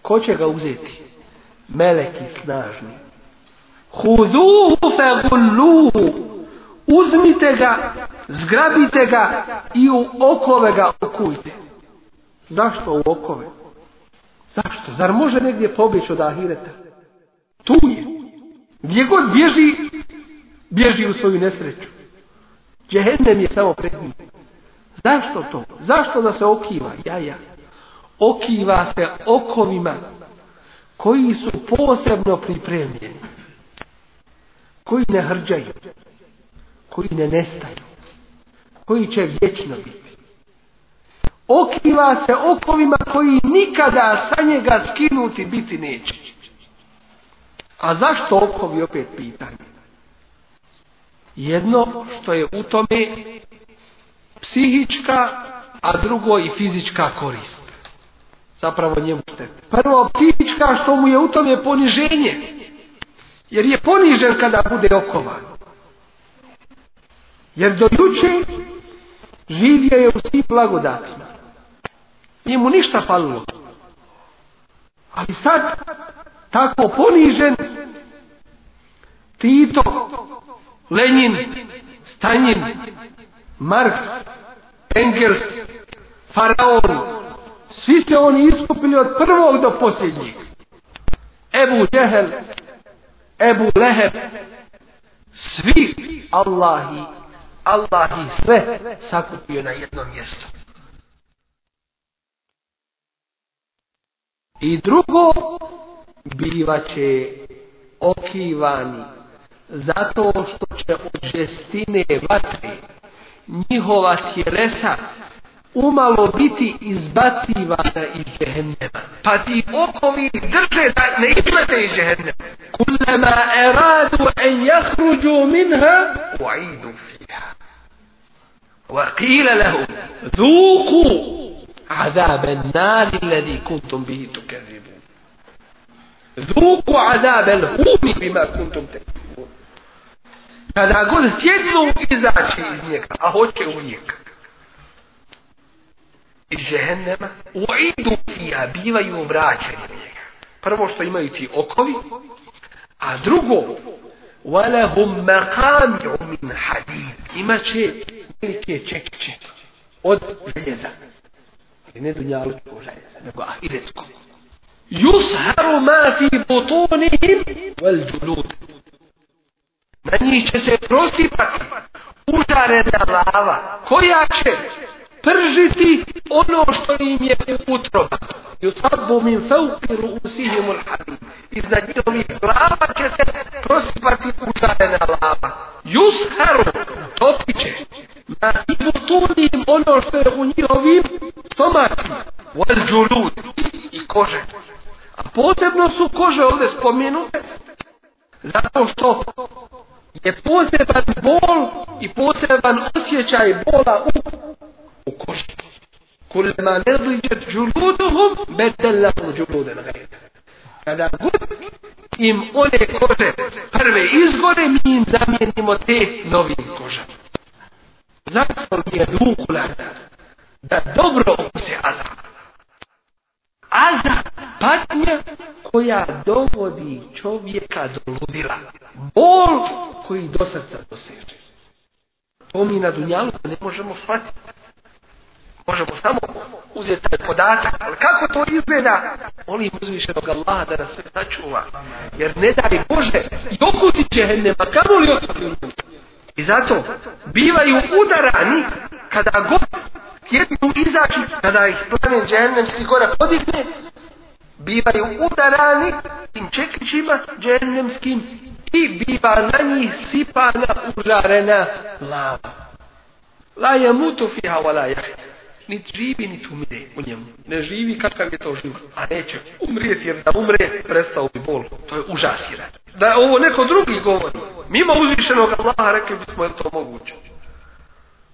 Ko će ga uzeti? Meleki snažni. Huduhu gulluhu. uzmite ga, zgrabite ga i u okove ga okujte. Zašto u okove? Zašto? Zar može negdje pobjeći od ahireta? Gdje god bježi, bježi u svoju nesreću. Džehennem je samo pred njim. Zašto to? Zašto da se okiva? Ja, ja. Okiva se okovima koji su posebno pripremljeni. Koji ne hrđaju. Koji ne nestaju. Koji će vječno biti. Okiva se okovima koji nikada sa njega skinuti biti neće. A zašto ophovi opet pitanje? Jedno što je u tome psihička, a drugo i fizička korist. Zapravo njemu štete. Prvo psihička što mu je u tome poniženje. Jer je ponižen kada bude okovan. Jer do juče živio je u svih blagodatima. Nije mu ništa palilo. Ali sad tako ponižen Tito, Lenin, Stanin, Marx, Engels, Faraon, svi se oni iskupili od prvog do posljednjeg. Ebu Jehel, Ebu Leheb, svi Allahi, Allahi sve sakupio na jedno mjesto. I drugo, bivaće okivani zato što će od žestine vatre njihova tjelesa umalo biti izbacivana iz džehennema. Pa ti okovi drže da ne izlete iz džehennema. Kullama eradu en jahruđu minha uaidu fiha. Wa qila lehu zuku azaben النار الذي kuntum bihi Zuku azab el humi bima kuntum tekfur. Kada god sjednu izaći iz njega, a hoće u njega. Iz žehennema, u idu fija, bivaju vraćeni u njega. Prvo što imaju ti okovi, a drugo, وَلَهُمْ مَقَامِعُ مِنْ حَدِيدٍ Imat velike čekiće od željeza. Ne dunjalučkog željeza, nego ahiretskog. Yusharu ma fi butunihim wal džulud. Na njih će se prosipati užarena lava koja će pržiti ono što im je utroba. Yusabbu min fawqi ru'usihim al-hamim. Iznad njihovih glava će se prosipati užarena lava. Yusharu topiće na butunihim ono što je u njihovim stomacima. Wal i kože. A posebno su kože ovdje spomenute zato što je poseban bol i poseban osjećaj bola u, u koži. Kulema ne liđet džuluduhum, Kada god im one kože prve izgore, mi im zamijenimo te novim kožama. Zato mi je duku da dobro se a za patnja koja dovodi čovjeka do ludila. Bol koji do srca doseže. To mi na dunjalu ne možemo shvatiti. Možemo samo uzeti taj podatak, ali kako to izgleda? oni uzvišenog Allaha da nas sve sačuva. Jer ne daj Bože, i okusit će hennema, kamo li I zato bivaju udarani kada god htjetnu izaći, kada ih plamen džehennemski korak podigne, bivaju udarani tim čekićima džehennemskim i biva na njih sipana užarena lava. La je mutu fiha wa la Ni živi, niti umire u njemu. Ne živi kakav je to život. A neće umrijeti jer da umre prestao bi bol. To je užasirat. Da ovo neko drugi govori. Mimo uzvišenog Allaha rekli bismo je to moguće.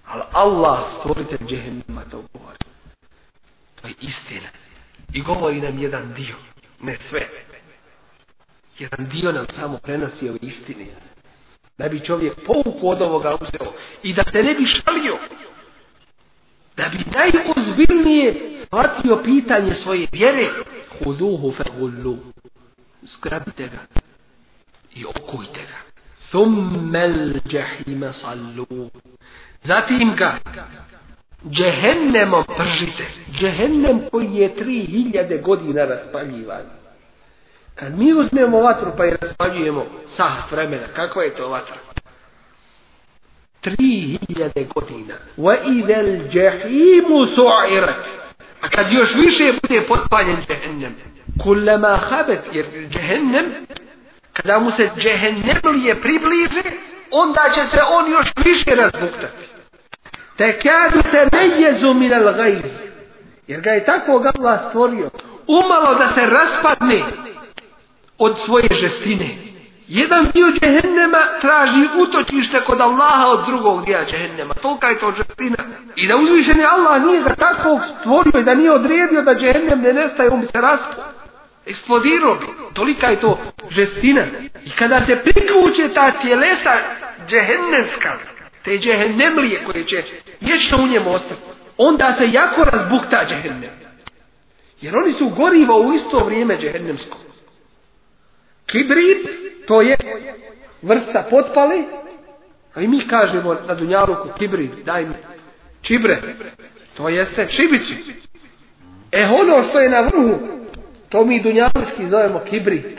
Ali Allah, stvorite džehennema, to govori. To je istina. I govori nam jedan dio, ne sve. Jedan dio nam samo prenosi ove istine. Da bi čovjek pouku od ovoga uzeo i da se ne bi šalio. Da bi najozbiljnije shvatio pitanje svoje vjere. Huduhu hullu. Zgrabite ga i okujte ga. Summel džahima sallu. Zatim ga džehennemom pržite. Džehennem koji je tri hiljade godina raspaljivan. Kad mi uzmemo vatru pa je raspaljujemo Sa vremena, kakva je to vatra? Tri hiljade godina. Wa idel džehimu su'irat. A kad još više bude potpaljen džehennem. kulema habet, jer džehennem, kada mu se džehennem je približe, onda će se on još više razbuktati. Tekadu te nejezu Jer ga je tako Allah stvorio. Umalo da se raspadne od svoje žestine. Jedan dio džehennema traži utočište kod Allaha od drugog dija džehennema. Tolika je to žestina. I da uzvišen Allah nije da tako stvorio i da nije odredio da džehennem ne nestaje, on se raspadne, Eksplodirao Tolika je to žestina. I kada se prikuće ta tjelesa džehennemska, te džehennemlije koje će vječno u njemu ostati, onda se jako razbukta džehennem. Jer oni su gorivo u isto vrijeme džehennemsko. Kibrit, to je vrsta potpali. a mi kažemo na Dunjaluku kibrit, daj mi čibre, to jeste čibići. E ono što je na vrhu, to mi dunjalučki zovemo kibrit.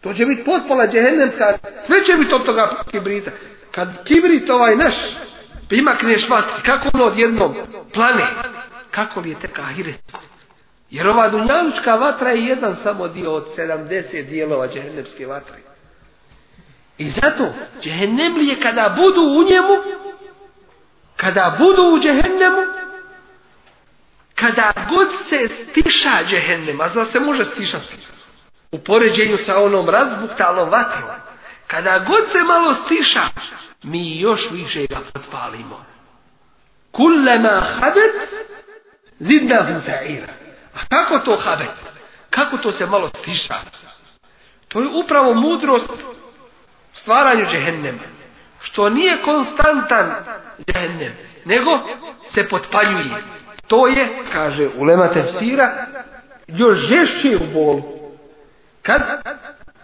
To će biti potpala džehennemska, sve će biti od toga kibrita. Kad kibrit ovaj naš, primakneš vat, kako ono odjednom plane, kako li je tek ahiretsko? Jer ova dunjalučka vatra je jedan samo dio od 70 dijelova džehennemske vatre. I zato je kada budu u njemu, kada budu u džehennemu, kada god se stiša džehennem, a zna se može stišati, u poređenju sa onom razbuktalnom vatrom, kada god se malo stiša, mi još više ga potpalimo. Kullema habet, zidna ira. A kako to habet? Kako to se malo stiša? To je upravo mudrost stvaranju džehennema. Što nije konstantan džehennem, nego se potpaljuje. To je, kaže ulema tefsira, još žešće u bolu. Kad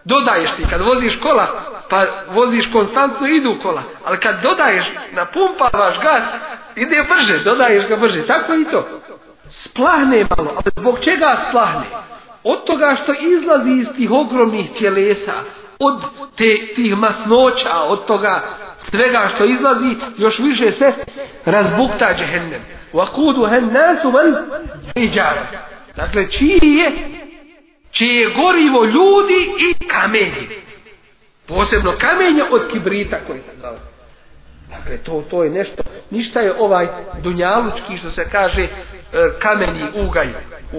Dodaješ ti kad voziš kola, pa voziš konstantno idu kola, ali kad dodaješ, napumpavaš gaz, ide brže, dodaješ ga brže, tako i to. Splahne malo, ali zbog čega splahne? Od toga što izlazi iz tih ogromnih tjelesa, od te, tih masnoća, od toga svega što izlazi, još više se razbukta džehennem. Vakudu nasu Dakle, čiji je čije je gorivo ljudi i kamenje. Posebno kamenje od kibrita koji se zove. Dakle, to, to je nešto, ništa je ovaj dunjalučki, što se kaže, e, kameni ugalj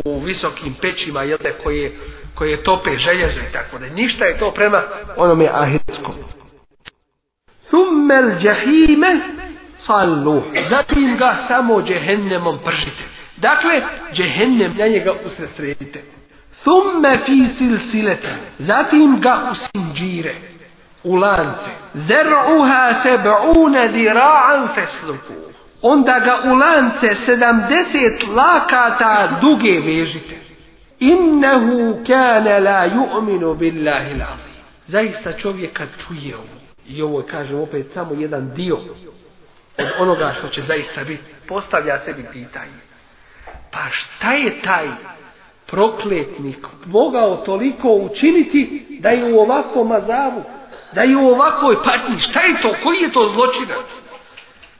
u visokim pećima, jel koje, tope željeze i tako da. Ništa je to prema onome ahetskom. Thummel džahime sallu. Zatim ga samo džehennemom pržite. Dakle, džehennem na njega usredsredite. Thumme fi silsilete. Zatim ga u sinđire. U lance. Zer'uha seb'une dira'an fesluku. Onda ga u lance sedamdeset lakata duge vežite. Innehu kane la ju'minu billahi l'azim. Zaista čovjek kad čuje ovo. I ovo je, kažem, opet samo jedan dio od onoga što će zaista biti. Postavlja sebi pitanje. Pa šta je taj prokletnik mogao toliko učiniti da je u ovakvom azavu, da je u ovakvoj patnji. Šta je to? Koji je to zločinac?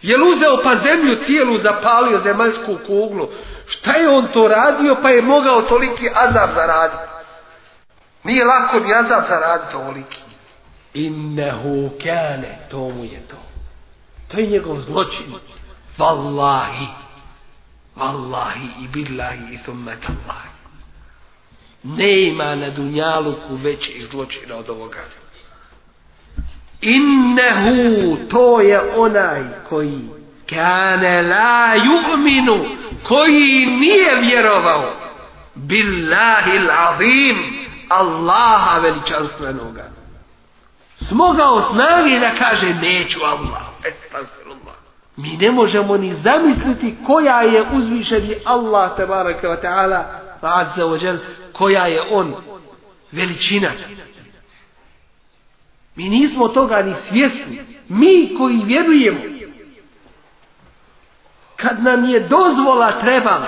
Je li uzeo pa zemlju cijelu zapalio zemaljsku kuglu? Šta je on to radio pa je mogao toliki azab zaraditi? Nije lako ni azab zaraditi ovoliki. Innehu kane, to mu je to. To je njegov zločin. vallahi vallahi i billahi i thumma nema ima na dunjaluku većih zločina od ovoga. Innehu, to je onaj koji kane la yu'minu, koji nije vjerovao. Billahil azim, Allaha veličanstvenoga. Smogao snage da kaže neću Allah. Mi ne možemo ni zamisliti koja je uzvišeni Allah tabaraka wa ta'ala pa koja je on veličina. Mi nismo toga ni svjesni. Mi koji vjerujemo. Kad nam je dozvola trebala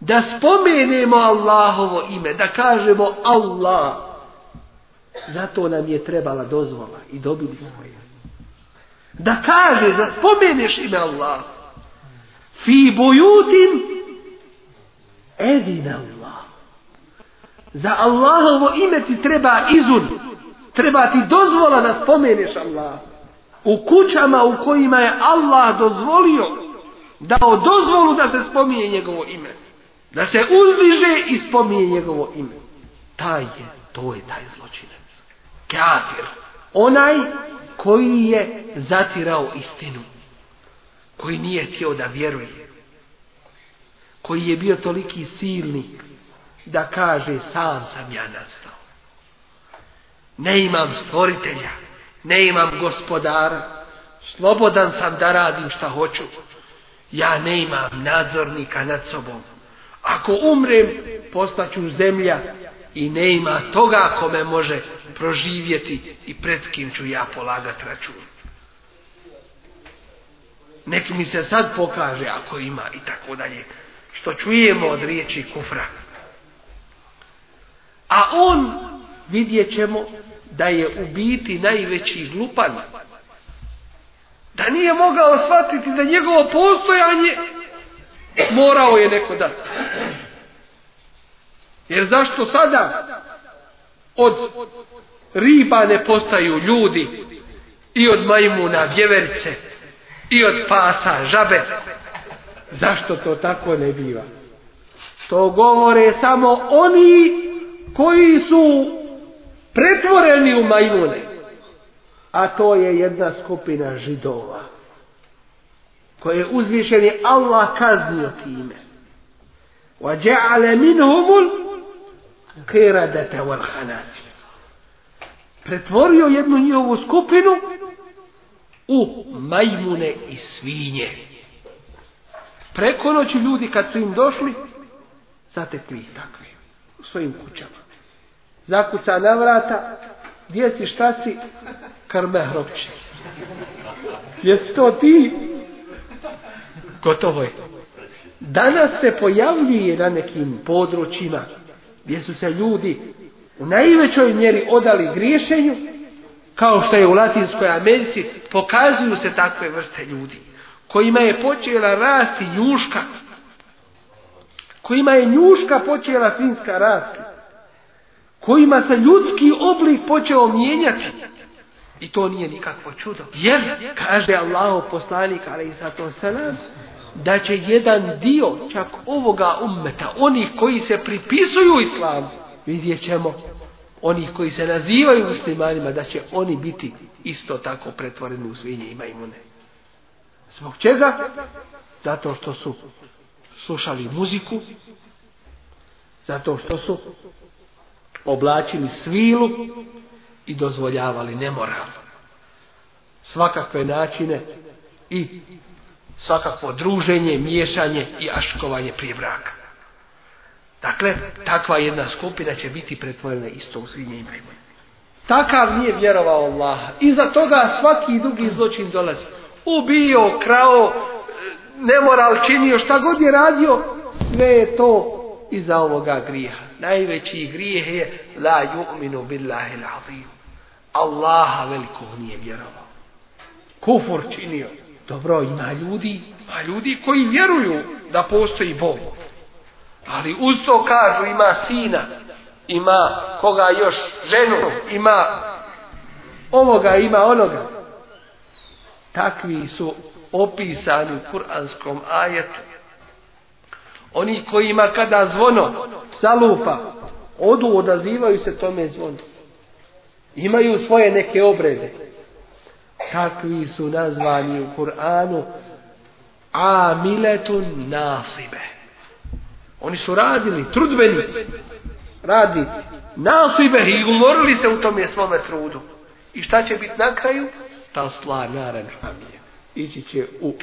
da spomenemo Allahovo ime, da kažemo Allah, zato nam je trebala dozvola i dobili smo je. Da kaže, da spomeneš ime Allah. Fi bojutim edina Allah. Za Allahovo ime ti treba izun. Treba ti dozvola da spomeneš Allah. U kućama u kojima je Allah dozvolio, dao dozvolu da se spominje njegovo ime. Da se uzliže i spominje njegovo ime. Taj je, to je taj zločinac. Kafir. Onaj koji je zatirao istinu. Koji nije htio da vjeruje. Koji je bio toliki silnik da kaže sam sam ja nastao. Ne imam stvoritelja, ne imam gospodara, slobodan sam da radim šta hoću. Ja ne imam nadzornika nad sobom. Ako umrem, postaću zemlja i ne ima toga kome može proživjeti i pred kim ću ja polagati račun. Nek mi se sad pokaže ako ima i tako dalje. Što čujemo od riječi kufra. A on, vidjet ćemo, da je u biti najveći glupan. Da nije mogao shvatiti da njegovo postojanje morao je neko dati. Jer zašto sada od riba ne postaju ljudi i od majmuna vjeverice i od pasa žabe? Zašto to tako ne biva? To govore samo oni koji su pretvoreni u majmune. A to je jedna skupina židova koje je uzvišeni Allah kaznio time. te Pretvorio jednu njihovu skupinu u majmune i svinje. Preko noći ljudi kad su im došli, zatekli ih takvi u svojim kućama. Zakuca na vrata, gdje si, šta si, karmehrovči. Jesi to ti? Gotovo je. Danas se pojavljuje na nekim područjima gdje su se ljudi u najvećoj mjeri odali griješenju, kao što je u Latinskoj Americi, pokazuju se takve vrste ljudi, kojima je počela rasti juška, kojima je njuška počela svinska rasti, kojima se ljudski oblik počeo mijenjati. I to nije nikakvo čudo. Jer, kaže Allah poslanik, ali i zato selam, da će jedan dio čak ovoga ummeta, onih koji se pripisuju islamu, vidjet ćemo, onih koji se nazivaju muslimanima, da će oni biti isto tako pretvoreni u svinje i majmune. Zbog čega? Zato što su slušali muziku, zato što su oblačili svilu i dozvoljavali nemoral. Svakakve načine i svakakvo druženje, miješanje i aškovanje prije braka. Dakle, takva jedna skupina će biti pretvorena istom svinje i Takav nije vjerovao Allah. Iza toga svaki drugi zločin dolazi. Ubio, krao, nemoral činio, šta god je radio, sve je to iza ovoga grijeha. Najveći grijeh je la yu'minu billahi l'azim. Allaha veliko nije vjerovao. Kufur činio. Dobro, ima ljudi, ima ljudi koji vjeruju da postoji Bog. Ali uz to kažu ima sina, ima koga još ženu, ima ovoga, ima onoga. Takvi su opisani u kuranskom ajetu. Oni kojima kada zvono zalupa, odu odazivaju se tome zvonu. Imaju svoje neke obrede. Kakvi su nazvani u Kur'anu amiletun nasibe. Oni su radili, trudbenici, radnici, nasibe i umorili se u tome svome trudu. I šta će biti na kraju? Ta stvar, naravno, je ići će u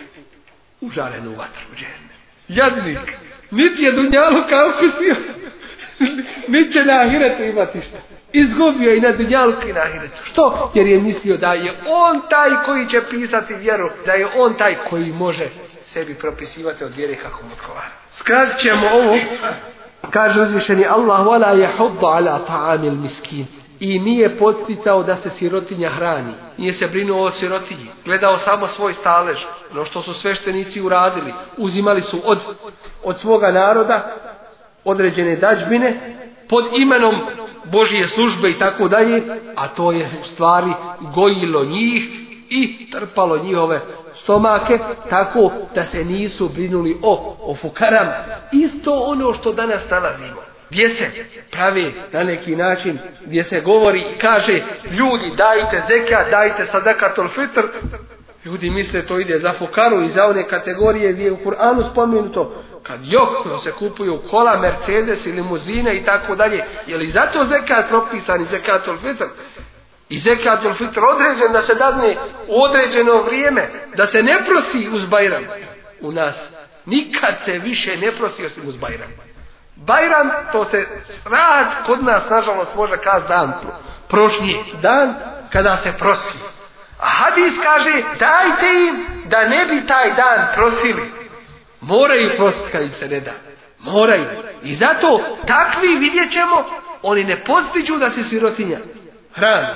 užarenu vatru Jadnik, niti je dunjalu kao kusio, niti će na ahiretu imati šta. Izgubio i na dunjalu i na ahiretu. Što? Jer je mislio da je on taj koji će pisati vjeru, da je on taj koji može sebi propisivati od vjere kako mu odgovara. Skrat ćemo ovo, kaže uzvišeni Allah, wala jahuddu ala ta'amil miskin i nije podsticao da se sirotinja hrani. Nije se brinuo o sirotinji. Gledao samo svoj stalež. No što su sveštenici uradili. Uzimali su od, od svoga naroda određene dađbine pod imenom Božije službe i tako dalje, a to je u stvari gojilo njih i trpalo njihove stomake tako da se nisu brinuli o, o Isto ono što danas nalazimo gdje se pravi na neki način, gdje se govori i kaže ljudi dajte zeka, dajte sadakatul fitr, ljudi misle to ide za fukaru i za one kategorije gdje je u Kur'anu spomenuto, kad jok se kupuju kola, Mercedes i limuzine i tako dalje, je li zato zekat propisan i zekatul fitr? I zekatul fitr određen da se dadne određeno vrijeme, da se ne prosi uz Bajram. U nas nikad se više ne prosi osim uz Bajram. Bajram, to se rad kod nas, nažalost, može kaz dan prošnji dan kada se prosi. A hadis kaže, dajte im da ne bi taj dan prosili. Moraju prositi kad im se ne da. Moraju. I zato takvi vidjet ćemo, oni ne postiđu da se sirotinja hrani.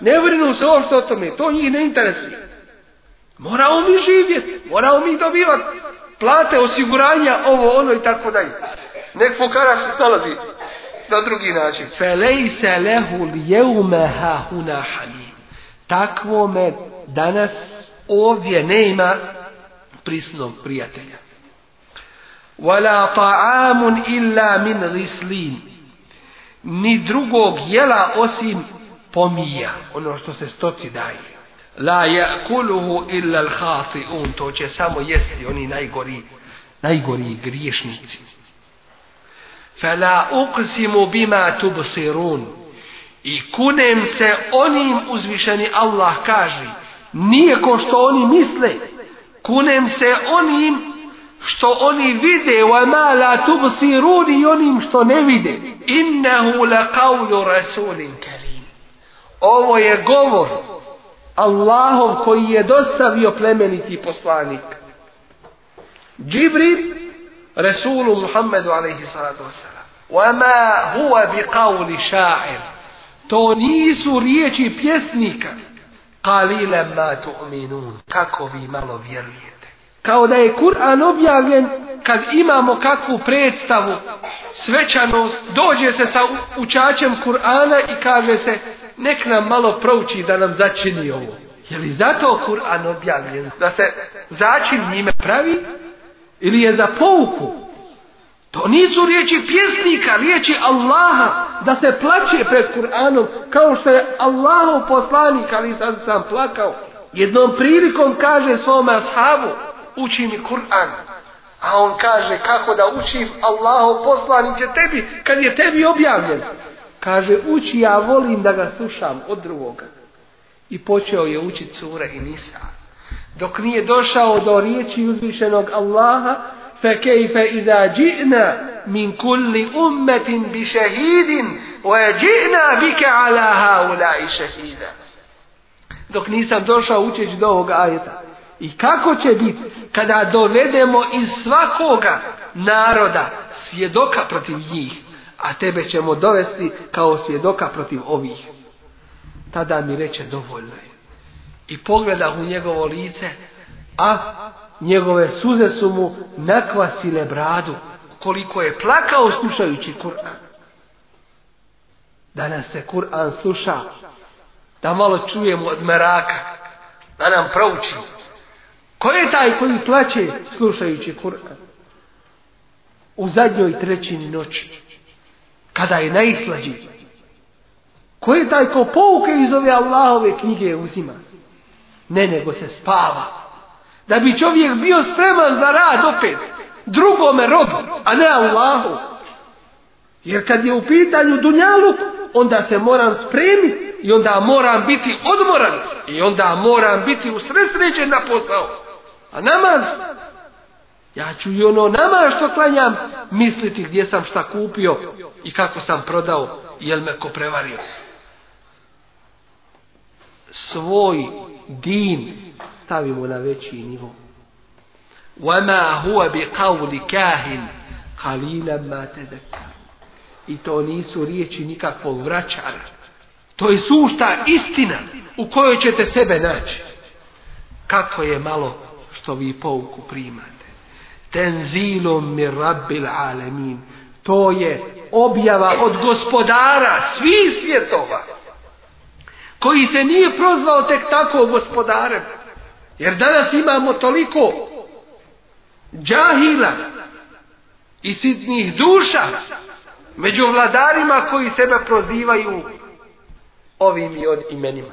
Ne vrinu se što o tome, to njih ne interesuje. Moramo mi živjeti, moramo mi dobivati plate, osiguranja, ovo, ono i tako dalje. Nek fukara se na drugi način. Felejse lehu ljevme hahuna hamim. Takvome danas ovdje nema prisnog prijatelja. Wala ta'amun illa min rislin. Ni drugog jela osim pomija, ono što se stoci daje. La yakuluhu illa al-khati'un, to će samo jesti oni najgori, najgori griješnici. Fela uqsimu bima tubsirun. I kunem se onim uzvišeni Allah kaže. Nije ko što oni misle. Kunem se onim što oni vide wa ma la tubsirun i onim što ne vide. Innehu la qawlu karim. Ovo je govor Allahov koji je dostavio plemeniti poslanik. Džibril Resulu Muhammedu alaihi salatu wasalam. وما هو بقول شاعر To nisu riječi pjesnika. ما تؤمنون كاكو Kako vi malo vjerujete. Kao da je Kur'an objavljen kad imamo kakvu predstavu, svećanost, dođe se sa učačem Kur'ana i kaže se nek nam malo prouči da nam začini ovo. Je li zato Kur'an objavljen? Da se začin njime pravi ili je za pouku. To nisu riječi pjesnika, riječi Allaha, da se plaće pred Kur'anom, kao što je Allahov poslanik, ali sam sam plakao. Jednom prilikom kaže svom ashabu, uči mi Kur'an. A on kaže, kako da učim Allahov će tebi, kad je tebi objavljen. Kaže, uči, ja volim da ga slušam od drugoga. I počeo je učiti sura i nisa dok nije došao do riječi uzvišenog Allaha فَكَيْفَ إِذَا جِئْنَا مِنْ كُلِّ أُمَّةٍ بِشَهِيدٍ وَجِئْنَا بِكَ عَلَى i šehida. Dok nisam došao učeći do ovog ajeta. I kako će biti kada dovedemo iz svakoga naroda svjedoka protiv njih, a tebe ćemo dovesti kao svjedoka protiv ovih. Tada mi reče dovoljno je i pogleda u njegovo lice, a njegove suze su mu nakvasile bradu, koliko je plakao slušajući Kur'an. Danas se Kur'an sluša, da malo čujemo od meraka, da nam prouči. Ko je taj koji plaće slušajući Kur'an? U zadnjoj trećini noći, kada je najslađi. Ko je taj ko pouke iz ove Allahove knjige uzima? Ne, nego se spava. Da bi čovjek bio spreman za rad opet. Drugome robu, a ne Allahu. Jer kad je u pitanju dunjalu, onda se moram spremiti i onda moram biti odmoran i onda moram biti usresređen na posao. A namaz, ja ću i ono nama što klanjam misliti gdje sam šta kupio i kako sam prodao, jel me ko prevario. Svoj din stavimo na veći nivo. bi qawli kahin qalilan I to nisu riječi nikakvog vraćara. To je sušta istina u kojoj ćete sebe naći. Kako je malo što vi pouku primate. Tenzilom mi rabbil alemin. To je objava od gospodara svih svjetova koji se nije prozvao tek tako gospodarem. Jer danas imamo toliko džahila i sitnih duša među vladarima koji sebe prozivaju ovim i od imenima.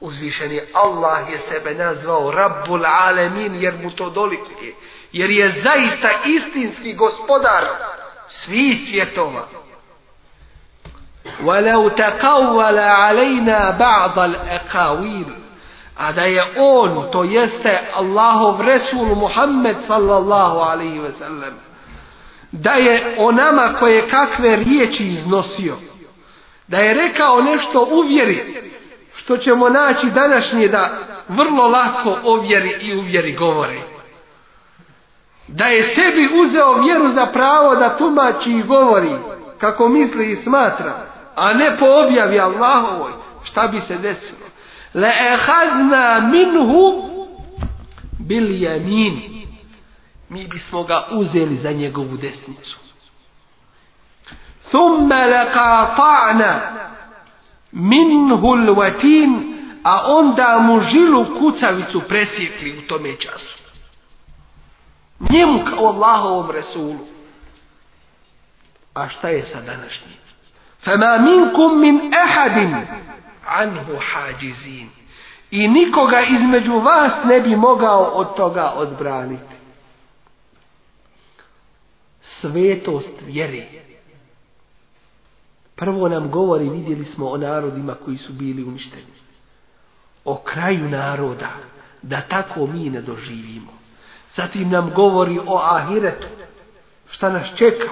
Uzvišeni Allah je sebe nazvao Rabbul Alemin jer mu to dolikuje. Jer je zaista istinski gospodar svih svjetova. وَلَوْ تَقَوَّلَ عَلَيْنَا بَعْضَ A da je on, to jeste Allahov Resul Muhammed sallallahu alaihi ve sellem, da je o nama koje kakve riječi iznosio, da je rekao nešto uvjeri, što ćemo naći današnje da vrlo lako ovjeri i uvjeri govori. Da je sebi uzeo vjeru za pravo da tumači i govori, kako misli i smatra a ne po objavi Allahovoj, šta bi se desilo? Le ehazna minhu bil jamin. Mi bismo ga uzeli za njegovu desnicu. Thumma kata'na minhu lvatin, a onda mu žilu kucavicu presjekli u tome času. Njemu kao Allahovom Resulu. A šta je sa današnjim? min anhu I nikoga između vas ne bi mogao od toga odbraniti. Svetost vjeri. Prvo nam govori, vidjeli smo o narodima koji su bili uništeni. O kraju naroda, da tako mi ne doživimo. Zatim nam govori o ahiretu, šta nas čeka,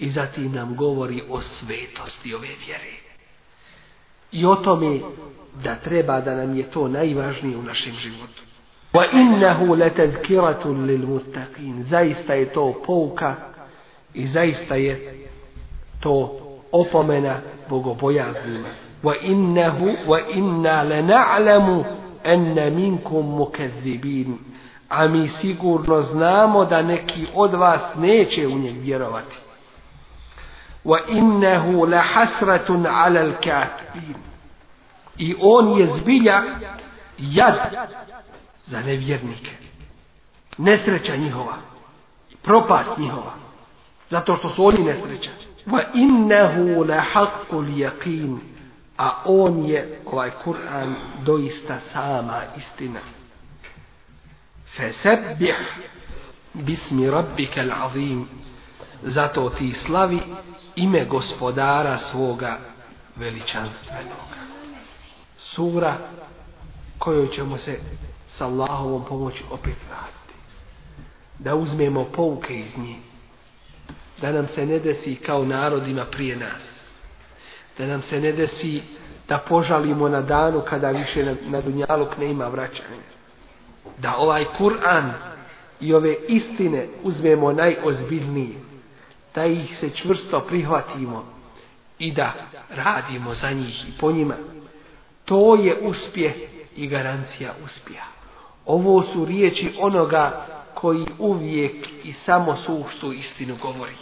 i zatim nam govori o svetosti ove vjere. I o tome da treba da nam je to najvažnije u našem životu. وَإِنَّهُ لَتَذْكِرَةٌ lilmuttaqin. Zaista je to pouka i zaista je to opomena bogobojaznima. na alemu minkum A mi sigurno znamo da neki od vas neće u njeg vjerovati. وَإِنَّهُ لَحَسْرَةٌ عَلَى الْكَاتِبِينَ I on je zbilja jad za nevjernike. Nesreća njihova. Propast njihova. Zato što su oni nesreća. وَإِنَّهُ لَحَقُّ الْيَقِينَ A on je, ovaj Kur'an, doista sama istina. فَسَبِّحْ Bismi rabbika azim Zato ti slavi ime gospodara svoga veličanstvenoga. Sura koju ćemo se sa Allahovom pomoći opet vratiti. Da uzmemo pouke iz nje. Da nam se ne desi kao narodima prije nas. Da nam se ne desi da požalimo na danu kada više na, na Dunjaluk ne ima vraćanja. Da ovaj Kur'an i ove istine uzmemo najozbiljnije da ih se čvrsto prihvatimo i da radimo za njih i po njima. To je uspjeh i garancija uspjeha. Ovo su riječi onoga koji uvijek i samo suštu istinu govori.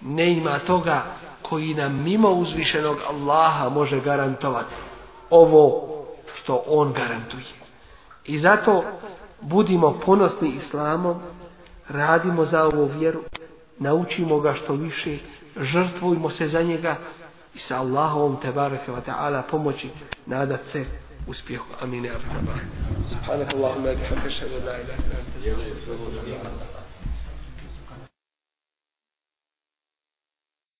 Ne ima toga koji nam mimo uzvišenog Allaha može garantovati ovo što on garantuje. I zato budimo ponosni islamom, radimo za ovu vjeru naučimo ga što više, žrtvujmo se za njega i sa Allahom te bareke taala pomoći nadat se uspjehu. Amin.